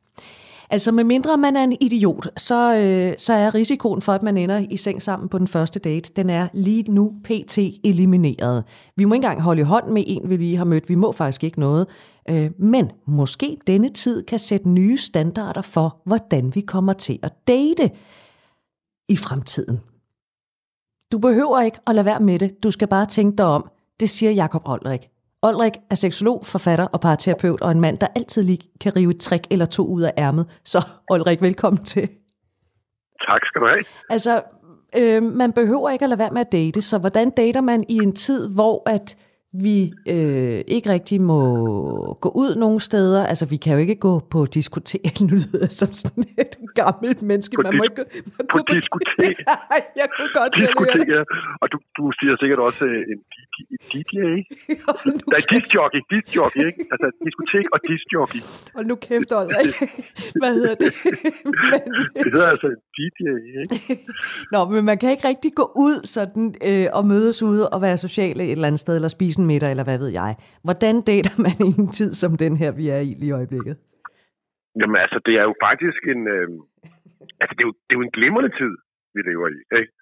Altså med mindre man er en idiot, så, øh, så er risikoen for, at man ender i seng sammen på den første date, den er lige nu pt. elimineret. Vi må ikke engang holde i hånd med en, vi lige har mødt. Vi må faktisk ikke noget. Øh, men måske denne tid kan sætte nye standarder for, hvordan vi kommer til at date i fremtiden. Du behøver ikke at lade være med det. Du skal bare tænke dig om. Det siger Jakob Olrik. Olrik er seksolog, forfatter og parterapeut, og en mand, der altid lige kan rive et trick eller to ud af ærmet. Så Olrik, velkommen til. Tak skal du have. Altså, øh, man behøver ikke at lade være med at date, så hvordan dater man i en tid, hvor at vi øh, ikke rigtig må gå ud nogen steder. Altså, vi kan jo ikke gå på diskotek. (laughs) Nu lyder jeg som sådan et gammelt menneske. Man må ikke man på, på diskotek. (laughs) jeg kunne godt diskotek, ja. Og du, du siger sikkert også øh, en DJ. (laughs) Der er discjockey, discjockey, ikke? Altså, diskotek og discjockey. Og nu kæft, Ulrik. Hvad hedder det? men, det hedder altså en DJ, ikke? Nå, men man kan ikke rigtig gå ud sådan øh, og mødes ude og være sociale et eller andet sted, eller spise en eller hvad ved jeg. Hvordan dater man i en tid som den her, vi er i lige i øjeblikket? Jamen altså, det er jo faktisk en... Øh, altså, det er, jo, det er jo en glimrende tid, vi lever i, ikke?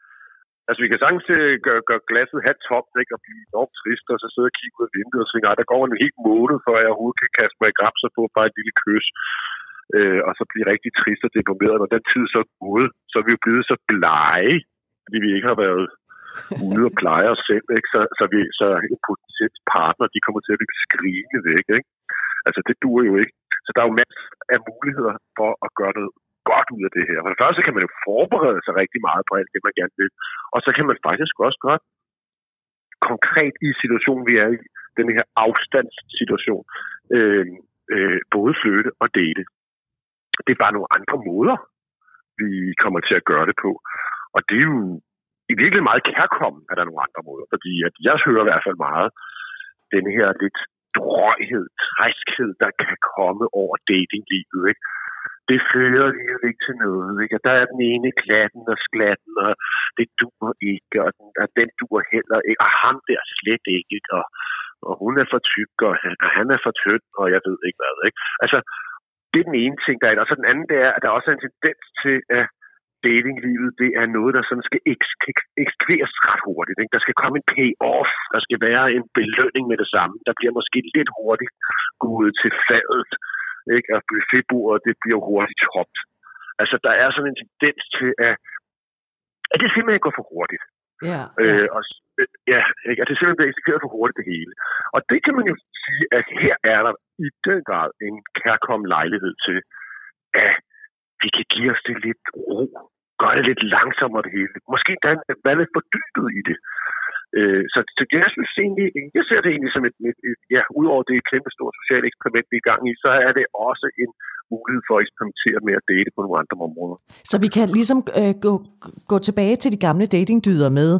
Altså, vi kan sagtens øh, gøre, gøre glasset halvt tomt, ikke? Og blive enormt trist, og så sidde og kigge ud af vinduet og tænke, der går en helt måned, før jeg overhovedet kan kaste mig i grab, og få bare et lille kys. Øh, og så blive rigtig trist og deprimeret. Når den tid så er gået, så er vi jo blevet så blege, fordi vi ikke har været ude og pleje os selv, ikke? Så, så, vi, så en potentielt partner, de kommer til at blive skrigende væk. Ikke? Altså, det duer jo ikke. Så der er jo masser af muligheder for at gøre noget godt ud af det her. For det første kan man jo forberede sig rigtig meget på alt det, man gerne vil. Og så kan man faktisk også godt konkret i situationen, vi er i, den her afstandssituation, øh, øh, både flytte og date. Det er bare nogle andre måder, vi kommer til at gøre det på. Og det er jo i virkeligheden meget kærkommen, at der er nogle andre måder. Fordi at jeg hører i hvert fald meget den her lidt drøghed, træskhed, der kan komme over datinglivet. Ikke? Det fører lige ikke til noget. Ikke? Og der er den ene klatten og sklatten, og det duer ikke, og den, og den duer heller ikke, og ham der slet ikke, og, og hun er for tyk, og han, og han er for tynd, og jeg ved ikke hvad. Ikke? Altså, det er den ene ting, der er. Og så den anden, det er, at der også er en tendens til, at datinglivet, det er noget, der sådan skal ekskveres ret hurtigt. Ikke? Der skal komme en pay-off, der skal være en belønning med det samme. Der bliver måske lidt hurtigt gået til fadet, ikke? og buffetbordet, det bliver hurtigt topt. Altså, der er sådan en tendens til, at, at det simpelthen går for hurtigt. Ja, ja. Øh, og, ja, ikke? at det simpelthen bliver eksekveret for hurtigt det hele. Og det kan man jo sige, at her er der i den grad en kærkommen lejlighed til, at vi kan give os det lidt ro, gøre det lidt langsommere det hele. Måske endda være lidt fordybet i det. Øh, så, så jeg synes egentlig, jeg ser det egentlig som et, et, et ja, udover det kæmpe store sociale eksperiment, vi er i gang i, så er det også en mulighed for at eksperimentere med at date på nogle andre områder. Så vi kan ligesom øh, gå, gå tilbage til de gamle datingdyder med,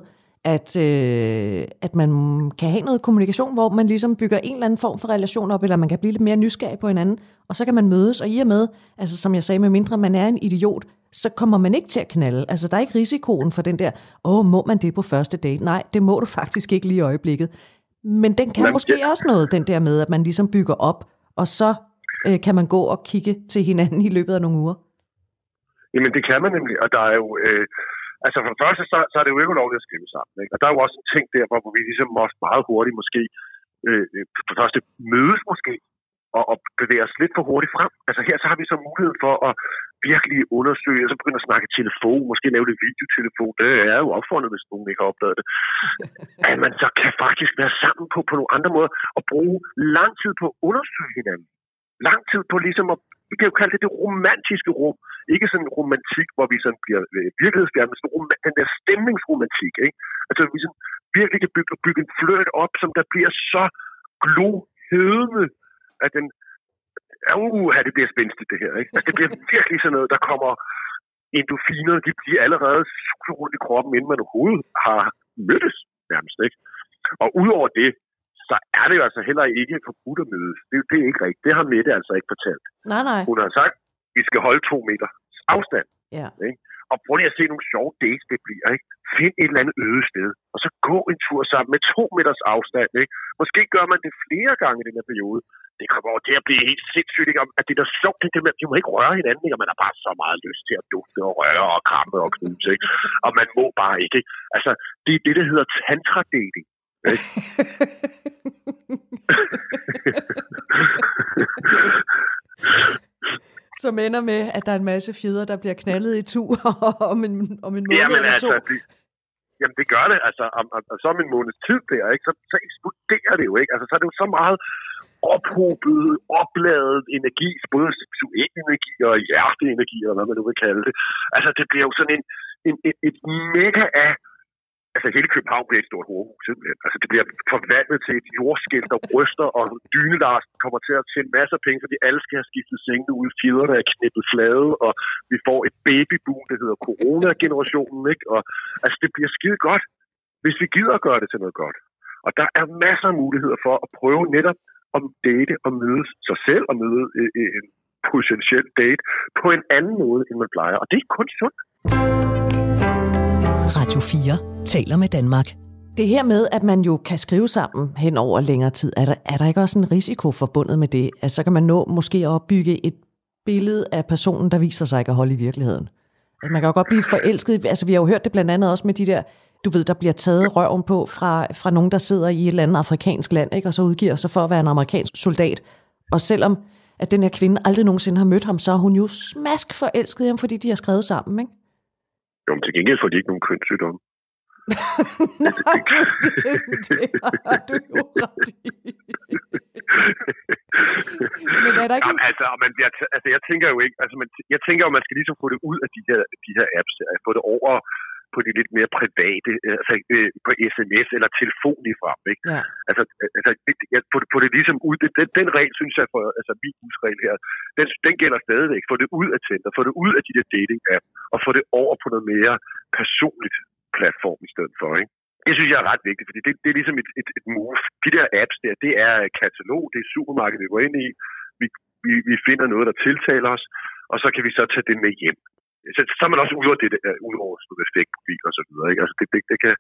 at, øh, at man kan have noget kommunikation, hvor man ligesom bygger en eller anden form for relation op, eller man kan blive lidt mere nysgerrig på hinanden, og så kan man mødes, og i og med, altså som jeg sagde, med mindre man er en idiot, så kommer man ikke til at knalde. Altså der er ikke risikoen for den der, åh, må man det på første date? Nej, det må du (laughs) faktisk ikke lige i øjeblikket. Men den kan Men, måske ja. også noget, den der med, at man ligesom bygger op, og så øh, kan man gå og kigge til hinanden i løbet af nogle uger. Jamen det kan man nemlig, og der er jo... Øh Altså for det første, så, så er det jo ikke ulovligt at skrive sammen. Ikke? Og der er jo også en ting der, hvor vi ligesom også meget hurtigt måske, øh, øh, for det første mødes måske, og, og bevæge os lidt for hurtigt frem. Altså her så har vi så mulighed for at virkelig undersøge, og så begynde at snakke telefon, måske lave det videotelefon. Det er jo opfundet, hvis nogen ikke har opdaget det. (laughs) At man så kan faktisk være sammen på, på nogle andre måder, og bruge lang tid på at undersøge hinanden. Lang tid på ligesom at, vi kan jo kalde det det romantiske rum. Ikke sådan romantik, hvor vi sådan bliver øh, virkelighedsfjerne, men sådan rom- den der stemningsromantik. Ikke? Altså vi sådan virkelig kan bygge, bygge en fløjt op, som der bliver så glohedende, at den uh, det bliver spændstigt det her. Ikke? Altså, det bliver (laughs) virkelig sådan noget, der kommer endorfiner, de bliver allerede rundt i kroppen, inden man overhovedet har mødtes nærmest. Ikke? Og udover det, så er det jo altså heller ikke forbudt at mødes. Det, det er ikke rigtigt. Det har Mette altså ikke fortalt. Nej, nej. Hun har sagt, at vi skal holde to meter afstand. Ja. Ikke? Og prøv lige at se nogle sjove dates, det bliver. Ikke? Find et eller andet øde sted, og så gå en tur sammen med to meters afstand. Ikke? Måske gør man det flere gange i den her periode. Det kommer over til at blive helt sindssygt, ikke? at det er sjovt, det med, at de må ikke røre hinanden, ikke? og man har bare så meget lyst til at dufte og røre og kramme og knuse, ikke? og man må bare ikke. ikke? Altså, det er det, der hedder tantra-dating. Ikke? Som ender med, at der er en masse fjeder, der bliver knaldet i tu (laughs) om en, om en måned Jamen eller to. altså, det, jamen det gør det, altså, om, om, om så om en måneds tid der, ikke? Så, så eksploderer det jo, ikke? Altså, så er det jo så meget ophobet, opladet energi, både seksuel energi og hjerteenergi, eller hvad man nu vil kalde det. Altså, det bliver jo sådan en, en, et, et mega af altså hele København bliver et stort hovedhus simpelthen. Altså det bliver forvandlet til et jordskæld, der ryster, og Dynelars kommer til at tjene masser af penge, fordi alle skal have skiftet sengene ud, fjederne er knippet flade, og vi får et babyboom, der hedder corona-generationen, ikke? Og altså det bliver skide godt, hvis vi gider at gøre det til noget godt. Og der er masser af muligheder for at prøve netop at date og møde sig selv og møde øh, øh, en potentiel date på en anden måde, end man plejer. Og det er kun sundt. Radio 4 taler med Danmark. Det her med, at man jo kan skrive sammen hen over længere tid, er der, er der ikke også en risiko forbundet med det? Altså, så kan man nå måske at opbygge et billede af personen, der viser sig ikke at holde i virkeligheden. Altså, man kan jo godt blive forelsket. Altså, vi har jo hørt det blandt andet også med de der, du ved, der bliver taget røven på fra, fra nogen, der sidder i et eller andet afrikansk land, ikke? og så udgiver sig for at være en amerikansk soldat. Og selvom at den her kvinde aldrig nogensinde har mødt ham, så er hun jo smask forelsket i ham, fordi de har skrevet sammen, ikke? Jo, men til gengæld får de ikke nogen kønssygdomme. (laughs) Nej, det har du jo ret i. Men er der ikke... Jamen, altså, man bliver, altså, jeg tænker jo ikke, altså, man, jeg tænker jo, man skal ligesom få det ud af de her, de her apps, få det over på de lidt mere private, øh, altså øh, på sms eller telefon lige frem, ikke? Ja. Altså, øh, altså jeg, det, få det ligesom ud, den, den regel, synes jeg, for, altså min husregel her, den, den gælder stadigvæk. Få det ud af Tinder, få det ud af de der dating-app, og få det over på noget mere personligt platform i stedet for, ikke? Det synes jeg er ret vigtigt, fordi det, det er ligesom et, et, et move. De der apps der, det er katalog, det er supermarked, vi går ind i. Vi, vi, vi finder noget, der tiltaler os, og så kan vi så tage det med hjem. Så, så er man også ude over det, der, øh, ude over sådan effektprofil og så videre. Ikke? Altså det, det, det kan,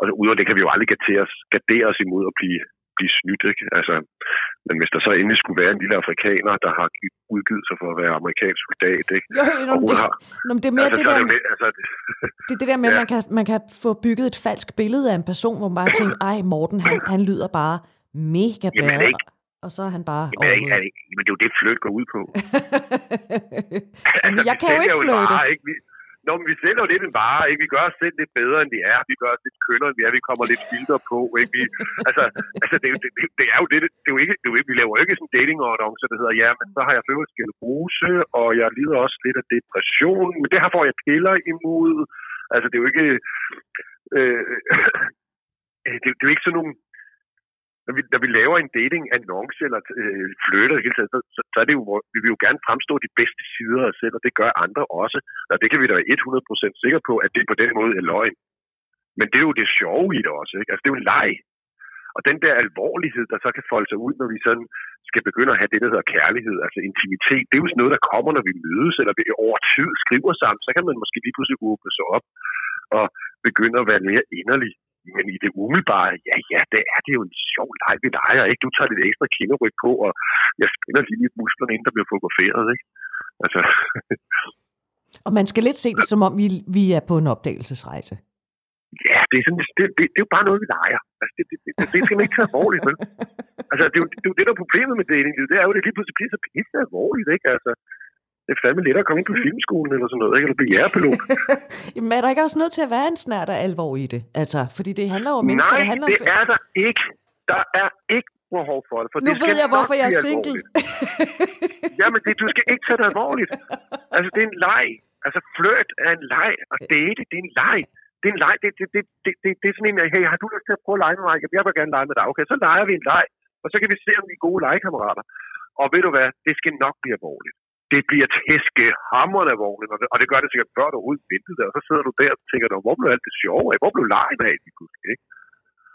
altså udover det kan vi jo aldrig gardere os, gardere os imod at blive, blive snydt. Ikke? Altså, men hvis der så endelig skulle være en lille afrikaner, der har udgivet sig for at være amerikansk soldat, ikke? Jo, jo, det, har, men det er mere altså, det er der, det, jo altså, det, (laughs) det, er det der med, at Ja. man kan, man kan få bygget et falsk billede af en person, hvor man bare tænker, ej, Morten, han, han lyder bare mega Jamen, er bad. ikke- Og så er han bare jamen, er, er, det- jamen, det er jo det, fløjt går ud på. (laughs) Men jeg kan jo ikke en flirte. vare, ikke? Vi, Nå, men vi sælger jo lidt en vare, ikke? Vi gør os selv lidt bedre, end vi er. Vi gør os lidt kønnere, end vi er. Vi kommer lidt filter på, ikke? Vi, altså, altså det, er det, det, er jo det, det er jo ikke, det er jo ikke, vi laver jo ikke sådan en dating annonce, der hedder, ja, men så har jeg født bruse, og jeg lider også lidt af depression, men det her får jeg piller imod. Altså, det er jo ikke, øh, øh det, det er jo ikke sådan nogle, når vi, når vi laver en dating-annonce eller øh, flytter i hele taget, så, så, så er det jo, vi vil jo gerne fremstå de bedste sider af os selv, og det gør andre også. Og det kan vi da være 100% sikre på, at det på den måde er løgn. Men det er jo det sjove i det også, ikke? Altså, det er jo en leg. Og den der alvorlighed, der så kan folde sig ud, når vi sådan skal begynde at have det, der hedder kærlighed, altså intimitet, det er jo sådan noget, der kommer, når vi mødes, eller vi over tid skriver sammen, så kan man måske lige pludselig åbne sig op og begynde at være mere inderlig. Men i det umiddelbare, ja, ja, det er det jo en sjov leg, vi leger, ikke? Du tager lidt ekstra kinderyg på, og jeg spænder lige lidt musklerne, inden der bliver fotograferet, ikke? Altså, (laughs) Og man skal lidt se det, som om vi, vi er på en opdagelsesrejse. Ja, det er, sådan, det, det, det, det er jo bare noget, vi leger. Altså, det, det, det, det skal man ikke tage alvorligt, vel? (laughs) Altså, det er, jo, det er jo det, der er problemet med datinglivet. Det er jo, det lige pludselig bliver så pisse alvorligt, ikke? Altså, det er fandme let at komme ind på filmskolen eller sådan noget, ikke? Eller blive jægerpilot. (laughs) Jamen er der ikke også nødt til at være en snært af alvor i det? Altså, fordi det handler om mennesker, Nej, det handler det om... er der ikke. Der er ikke behov for det. For Nu det ved jeg, hvorfor jeg er single. Jamen, det, du skal ikke tage det alvorligt. (laughs) Altså, det er en leg. Altså, flirt er en leg, og date, det er en leg. Det er en leg. Det, det, det, det, det, det er sådan en, hey, har du lyst til at prøve at lege med mig? Jeg vil gerne lege med dig. Okay, så leger vi en leg, og så kan vi se, om vi er gode legekammerater. Og ved du hvad, det skal nok blive alvorligt. Det bliver tæske hammerne alvorligt, og det, og det gør det sikkert før du overhovedet ventede der, og så sidder du der og tænker, "Nå, hvor blev alt det sjove af? Hvor blev lejen af lige pludselig, ikke?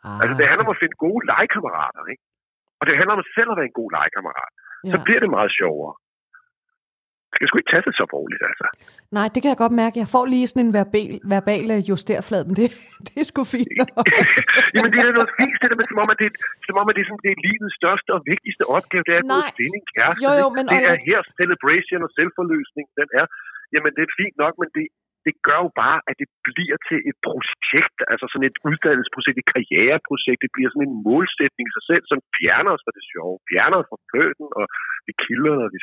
Ah, Altså, det handler om at finde gode legekammerater, ikke? Og det handler om selv at være en god legekammerat. ja. Så bliver det meget sjovere. Skal sgu ikke tage det så alvorligt, altså. Nej, det kan jeg godt mærke. Jeg får lige sådan en verbal, verbal øh, justerflad, men det, (laughs) det er sgu fint. (laughs) Jamen, det er noget fint, det der med, som om, at det, som om, at det er, sådan, det er livets største og vigtigste opgave, det er at Nej. finde en kæreste. Jo, jo, men det er her celebration og selvforløsning, den er. Jamen, det er fint nok, men det, det gør jo bare, at det bliver til et projekt, altså sådan et uddannelsesprojekt, et karriereprojekt, det bliver sådan en målsætning i sig selv, som fjerner os fra det sjove, fjerner os fra føden og det kilder og det,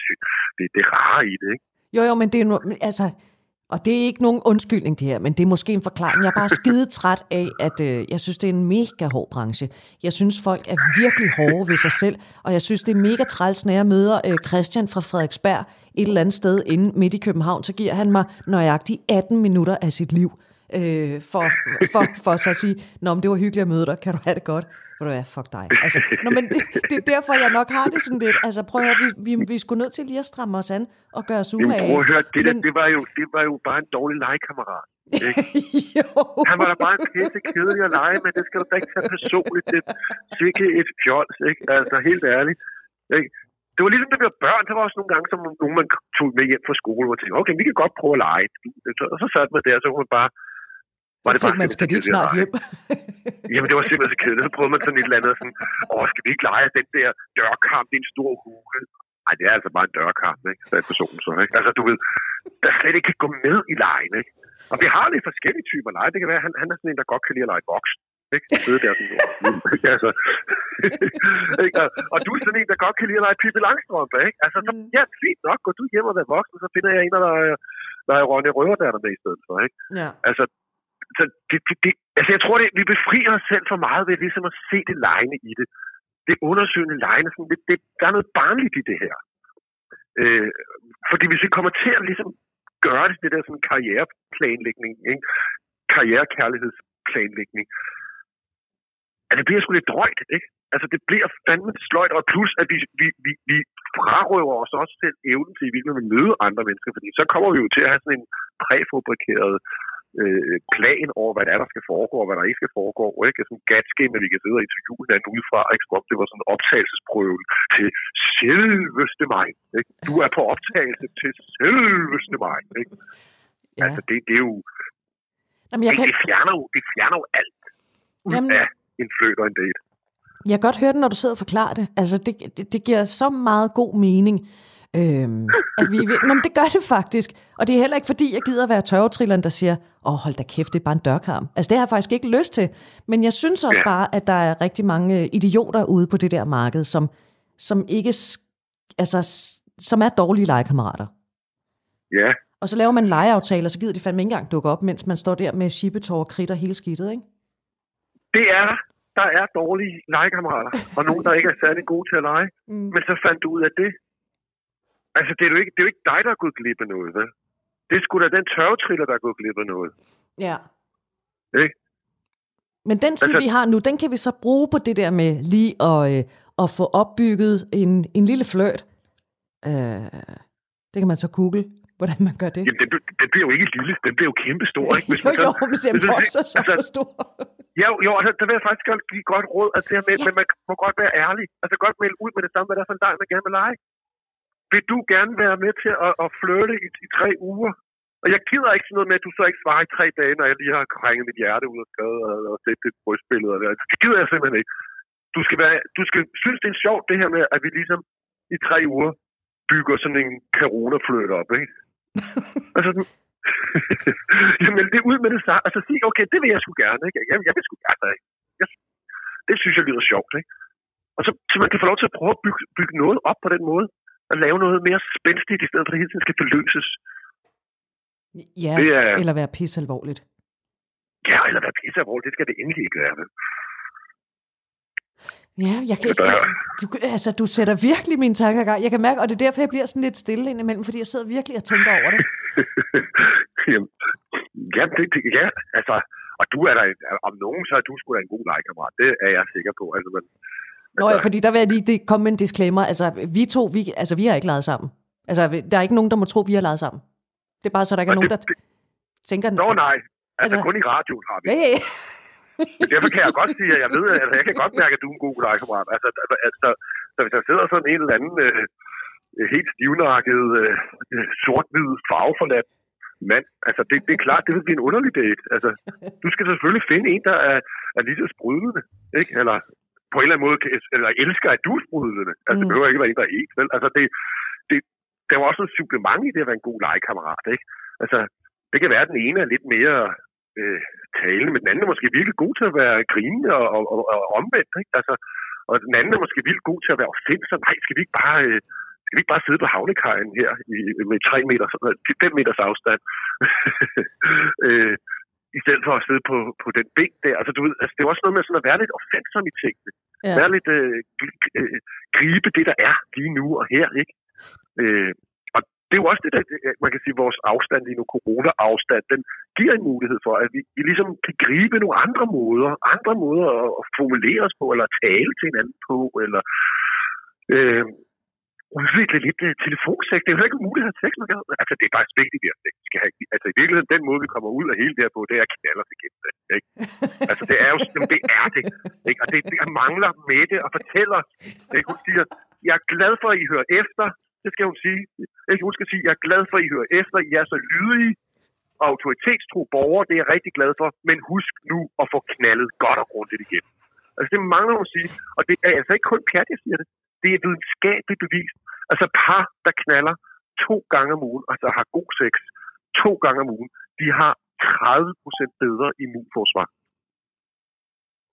det, det rare i det, ikke? Jo, jo, men det er nu, altså, og det er ikke nogen undskyldning det her, men det er måske en forklaring. Jeg er bare skide træt af, at øh, jeg synes, det er en mega hård branche. Jeg synes, folk er virkelig hårde ved sig selv, og jeg synes, det er mega træls, når jeg møder øh, Christian fra Frederiksberg et eller andet sted inde midt i København, så giver han mig nøjagtigt 18 minutter af sit liv. Øh, for, for, for så at sige, Nå, men det var hyggeligt at møde dig, kan du have det godt? Ved du hvad, fuck dig. Altså, nå, men det, det, er derfor, jeg nok har det sådan lidt. Altså, prøv at høre, vi, vi, vi sgu nødt til lige at stramme os an og gøre os Jamen, umage. prøv at høre, det, der, Men- det, var jo, det var jo bare en dårlig legekammerat. Ikke? (laughs) jo. Han var da bare en pisse kedelig at lege med. Det skal du da ikke tage personligt. Det er sikke et fjols, ikke? Altså, helt ærligt. Ikke? Det var ligesom, det blev børn. Der var også nogle gange, som nogen man tog med hjem fra skole, og tænkte, okay, vi kan godt prøve at lege. Og så satte man der, så kunne man bare... Så tænkte man, simpelthen skal de ikke snart hjem? (laughs) Jamen, det var simpelthen så kedeligt. Så prøvede man sådan et eller andet sådan, åh, skal vi ikke lege den der dørkamp i en stor hule? Nej, det er altså bare en dørkamp, ikke? sagde personen så, ikke? Altså, du ved, der slet ikke kan gå med i lejen, ikke? Og vi har lidt forskellige typer lege. Det kan være, at han, han er sådan en, der godt kan lide at lege voksen. Ikke? Sidde der sådan, altså, (laughs) ikke? Og, og du er sådan en, der godt kan lide at lege Pippi Langstrømpe, ikke? Altså, så, Mm. ja, fint nok. Gå du hjem og vær voksen, så finder jeg en, der er, der er Ronja Røverdatter med i stedet for, ikke? Ja. Altså, så det, det, det, altså jeg tror, det, vi befrier os selv for meget ved ligesom at se det lejende i det. Det undersøgende lejende, sådan, det, det, der er noget barnligt i det her. Øh, fordi hvis vi kommer til at ligesom gøre det, det der sådan karriereplanlægning, ikke? karrierekærlighedsplanlægning, at det bliver sgu lidt drøjt, ikke? Altså, det bliver fandme sløjt, og plus, at vi, vi, vi, vi frarøver os også selv evnen til i virkeligheden at møde andre mennesker, fordi så kommer vi jo til at have sådan en præfabrikeret øh, plan over, hvad det er, der skal foregå, og hvad der ikke skal foregå. Ikke? Sådan et gat-skema, vi kan sidde og interviewe hinanden udefra, ikke? som om det var sådan en optagelsesprøve til selveste mig. Ikke? Du er på optagelse til selveste mig. Ikke? ja. Altså, det, det er jo... Jamen, jeg, Det, kan, det, fjerner jo, det fjerner jo alt ud Jamen- af en fløt og en date. jeg kan godt høre det, når du sidder og forklarer det. Altså, det, det, det giver så meget god mening. Øhm, at vi, vil- Nå, men det gør det faktisk. Og det er heller ikke, fordi jeg gider være tørvetrilleren, der siger, åh, oh, hold da kæft, det er bare en dørkarm. Altså, det har jeg faktisk ikke lyst til. Men jeg synes også Ja. bare, at der er rigtig mange øh, idioter ude på det der marked, som, som ikke, altså, som er dårlige legekammerater. Ja, Og så laver man legeaftaler, så gider de fandme ikke engang dukke op, mens man står der med shibetår, kridt og hele skidtet, ikke? det er der. Der er dårlige legekammerater, og nogen, der ikke er særlig gode til at lege. Mm. Men så fandt du ud af det. Altså, det er jo ikke, det er jo ikke dig, der er gået glip af noget, vel? Det er sgu da den tørvetriller, der er gået glip af noget. Ja. Ikke? Men den tid, Altså- vi har nu, den kan vi så bruge på det der med lige at, øh, at få opbygget en, en lille flørt. Øh, det kan man så google, hvordan man gør det. Jamen, den, den, den bliver jo ikke lille, den bliver jo kæmpestor, (laughs) ikke? jo, jo, hvis den hvis man- vokser så altså- stor. Ja, jo, altså, der vil jeg faktisk godt give godt råd, at det her med, Ja. ja. men man må godt være ærlig. Altså godt melde ud med det samme, hvad der er for en leg, man gerne vil lege. Vil du gerne være med til at, at flirte i, i tre uger? Og jeg gider ikke sådan noget med, at du så ikke svarer i tre dage, når jeg lige har krænget mit hjerte ud og skrevet og, og set det brystbillede. Det. det gider jeg simpelthen ikke. Du skal, være, du skal synes, det er sjovt, det her med, at vi ligesom i tre uger bygger sådan en corona op, ikke? (laughs) altså, (laughs) Jamen, det er ud med det samme. Altså, sige, okay, det vil jeg sgu gerne, ikke? Jeg, jeg vil sgu gerne, ikke? Jeg, det synes jeg lyder sjovt, ikke? Og så, så man kan få lov til at prøve at bygge, bygge noget op på den måde. At lave noget mere spændstigt, i stedet for at det hele tiden skal forløses. Ja, Det er- eller være pisse alvorligt. Ja, eller hvad pisse alvorligt, det skal det endelig ikke være. Ja, jeg kan, jeg, du, altså, du sætter virkelig mine tanker i gang. Jeg kan mærke, og det er derfor, jeg bliver sådan lidt stille indimellem, fordi jeg sidder virkelig og tænker over det. (laughs) Jamen, ja, det, det, ja, altså, og du er der, om nogen, så er du sgu da en god legekammerat. Det er jeg sikker på. Altså, men, Nå ja, fordi der vil jeg lige det, komme med en disclaimer. Altså, vi to, vi, altså, vi har ikke leget sammen. Altså, der er ikke nogen, der må tro, vi har leget sammen. Det er bare så, der ikke er og nogen, der det, tænker... nå nej, altså, Altså- kun i radioen har vi. Ja, ja, ja. Men derfor kan jeg godt sige, at jeg ved, at altså, jeg kan godt mærke, at du er en god legekammerat. Altså, altså, altså, så hvis der sidder sådan en eller anden øh, helt stivnakket, øh, øh, sort-hvid, farveforladt mand, altså det, det er klart, det vil blive en underlig date. Altså, du skal selvfølgelig finde en, der er, er lige så sprudlende, ikke? Eller på en eller anden måde, eller elsker, at du er sprudlende. Altså, det Mm. behøver ikke være en, der er ens, vel? Altså, det, det, der er jo også et supplement i det at være en god legekammerat, ikke? Altså, det kan være, at den ene er lidt mere øh, talende, men den anden er måske virkelig god til at være grinende og, og, og, og omvendt, ikke? Altså, og den anden er måske vildt god til at være opfindsom. Nej, skal vi ikke bare, øh, skal vi ikke bare sidde på havnekajen her i, med 3 meters, 5 meters afstand? (laughs) øh, I stedet for at sidde på, på den bænk der. Altså, du ved, altså, det er også noget med sådan at være lidt opfindsom i tingene. Ja. Være lidt, øh, øh, gribe det, der er lige nu og her, ikke? Øh, og det er jo også det, der, man kan sige, vores afstand lige nu, corona-afstand, den giver en mulighed for, at vi, vi ligesom kan gribe nogle andre måder, andre måder at, at formulere os på, eller tale til hinanden på, eller øh, udvikle lidt øh, uh, telefonsex. Det er jo ikke umuligt at have sex. med altså, det er faktisk vigtigt, at vi har sex. Vi Skal have, altså, i virkeligheden, den måde, vi kommer ud af hele det her på, det er knaller til os det. Ikke? Altså, det er jo jamen, det er det. Ikke? Og det, det jeg mangler med det og fortæller. Ikke? Hun siger, jeg er glad for, at I hører efter. Det skal hun sige. Ikke? Hun skal sige, jeg er glad for, at I hører efter. I er så lydige og autoritetstro borgere. Det er jeg rigtig glad for. Men husk nu at få knaldet godt og grundigt igen. Altså, det mangler hun at sige. Og det er altså ikke kun pjat, jeg siger det. Det er videnskabeligt bevist. Altså, par, der knaller to gange om ugen, altså har god sex to gange om ugen, de har 30 procent bedre immunforsvar.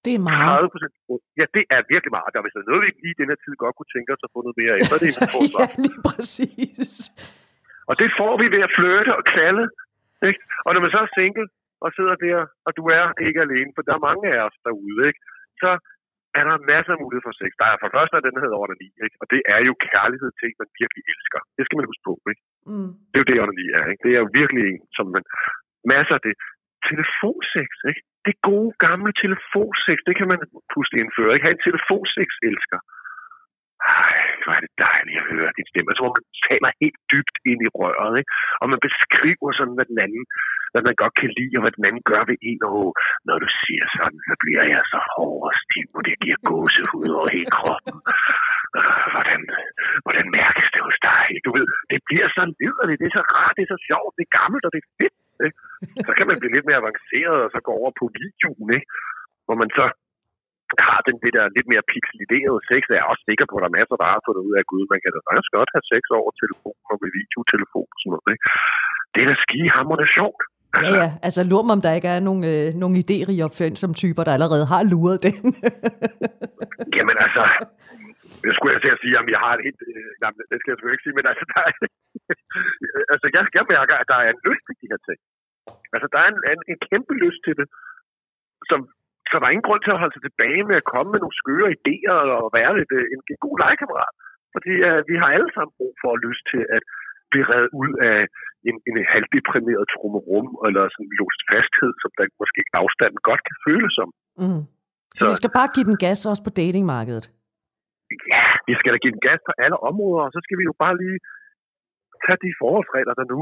Det er meget. 30 procent. Ja, det er virkelig meget. Der er er noget, vi lige i den her tid godt kunne tænke os at få noget mere af, så er det (laughs) immunforsvar. ja, lige præcis. Og det får vi ved at flytte og knalde. Ikke? Og når man så er single og sidder der, og du er ikke alene, for der er mange af os derude, ikke? så er der masser af mulighed for sex. Der er for det første, den hedder onani, ikke? og det er jo kærlighed til, en, man virkelig elsker. Det skal man huske på. Ikke? Mm. Det er jo det, onani er. Ikke? Det er jo virkelig en, som man... Masser af det. Telefonsex, ikke? Det gode gamle telefonsex, det kan man pludselig indføre. Ikke? Ha' en telefonsex-elsker. Ej, hvor er det dejligt at høre din stemme. Altså, hvor man taler helt dybt ind i røret, ikke? Og man beskriver sådan, hvad den anden, hvad man godt kan lide, og hvad den anden gør ved en. Og når du siger sådan, så bliver jeg så hård og stiv, og det giver gåsehud over hele kroppen. Øh, hvordan, hvordan mærkes det hos dig? Du ved, det bliver så liderligt, det er så rart, det er så sjovt, det er gammelt, og det er fedt. Ikke? Så kan man blive lidt mere avanceret, og så gå over på videoen, ikke? hvor man så har den det der lidt mere pixeliderede sex, er jeg også sikker på, at der er masser, der har fundet ud af, at gud, man kan da faktisk godt have sex over telefon og med videotelefon og sådan noget. Ikke? Det er da skihammerende sjovt. Ja, ja. Altså, lur mig, om der ikke er nogle, øh, nogle idérige opfindsomme typer, der allerede har luret den. (laughs) Jamen altså, jeg skulle jeg til at sige, at jeg har et helt... Øh, jamen, det skal jeg selvfølgelig ikke sige, men altså, der er, (laughs) altså jeg, jeg mærker, at der er en lyst til de her ting. Altså, der er en, en, en kæmpe lyst til det, som, så der er ingen grund til at holde sig tilbage med at komme med nogle skøre idéer og være lidt, øh, en, en god legekammerat. Fordi øh, vi har alle sammen brug for at lyst til at blive reddet ud af en, en halvdeprimeret trummerum, eller sådan en låst fasthed, som der måske afstanden godt kan føles som. Mm. Så Så- vi skal bare give den gas også på datingmarkedet. Ja, vi skal da give den gas på alle områder, og så skal vi jo bare lige tage de forholdsregler, der nu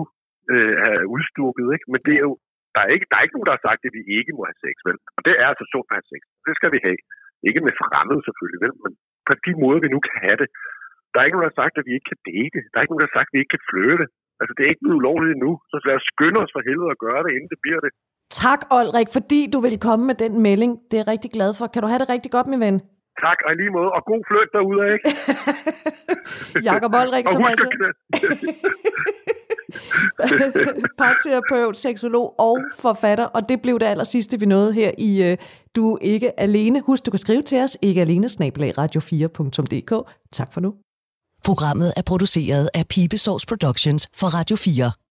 øh, er udstukket. Ikke? Men det er jo, der er, ikke, der er ikke nogen, der har sagt, at vi ikke må have sex, vel? Og det er altså sundt at have sex. Det skal vi have. Ikke med fremmede selvfølgelig, vel? Men på de måder, vi nu kan have det. Der er ikke nogen, der har sagt, at vi ikke kan date. Der er ikke nogen, der har sagt, at vi ikke kan flytte. Altså, det er ikke blevet ulovligt endnu. Så lad os skynde os for helvede at gøre det, inden det bliver det. Tak, Olrik, fordi du vil komme med den melding. Det er jeg rigtig glad for. Kan du have det rigtig godt, min ven? Tak, og lige måde. Og god flyt derude, ikke? (laughs) Jakob Olrik, som knæ- (laughs) (laughs) parterapeut, seksolog og forfatter, og det blev det aller sidste, vi nåede her i uh, Du er ikke alene. Husk, du kan skrive til os, ikke alene, radio4.dk. Tak for nu. Programmet er produceret af Pibesovs Productions for Radio 4.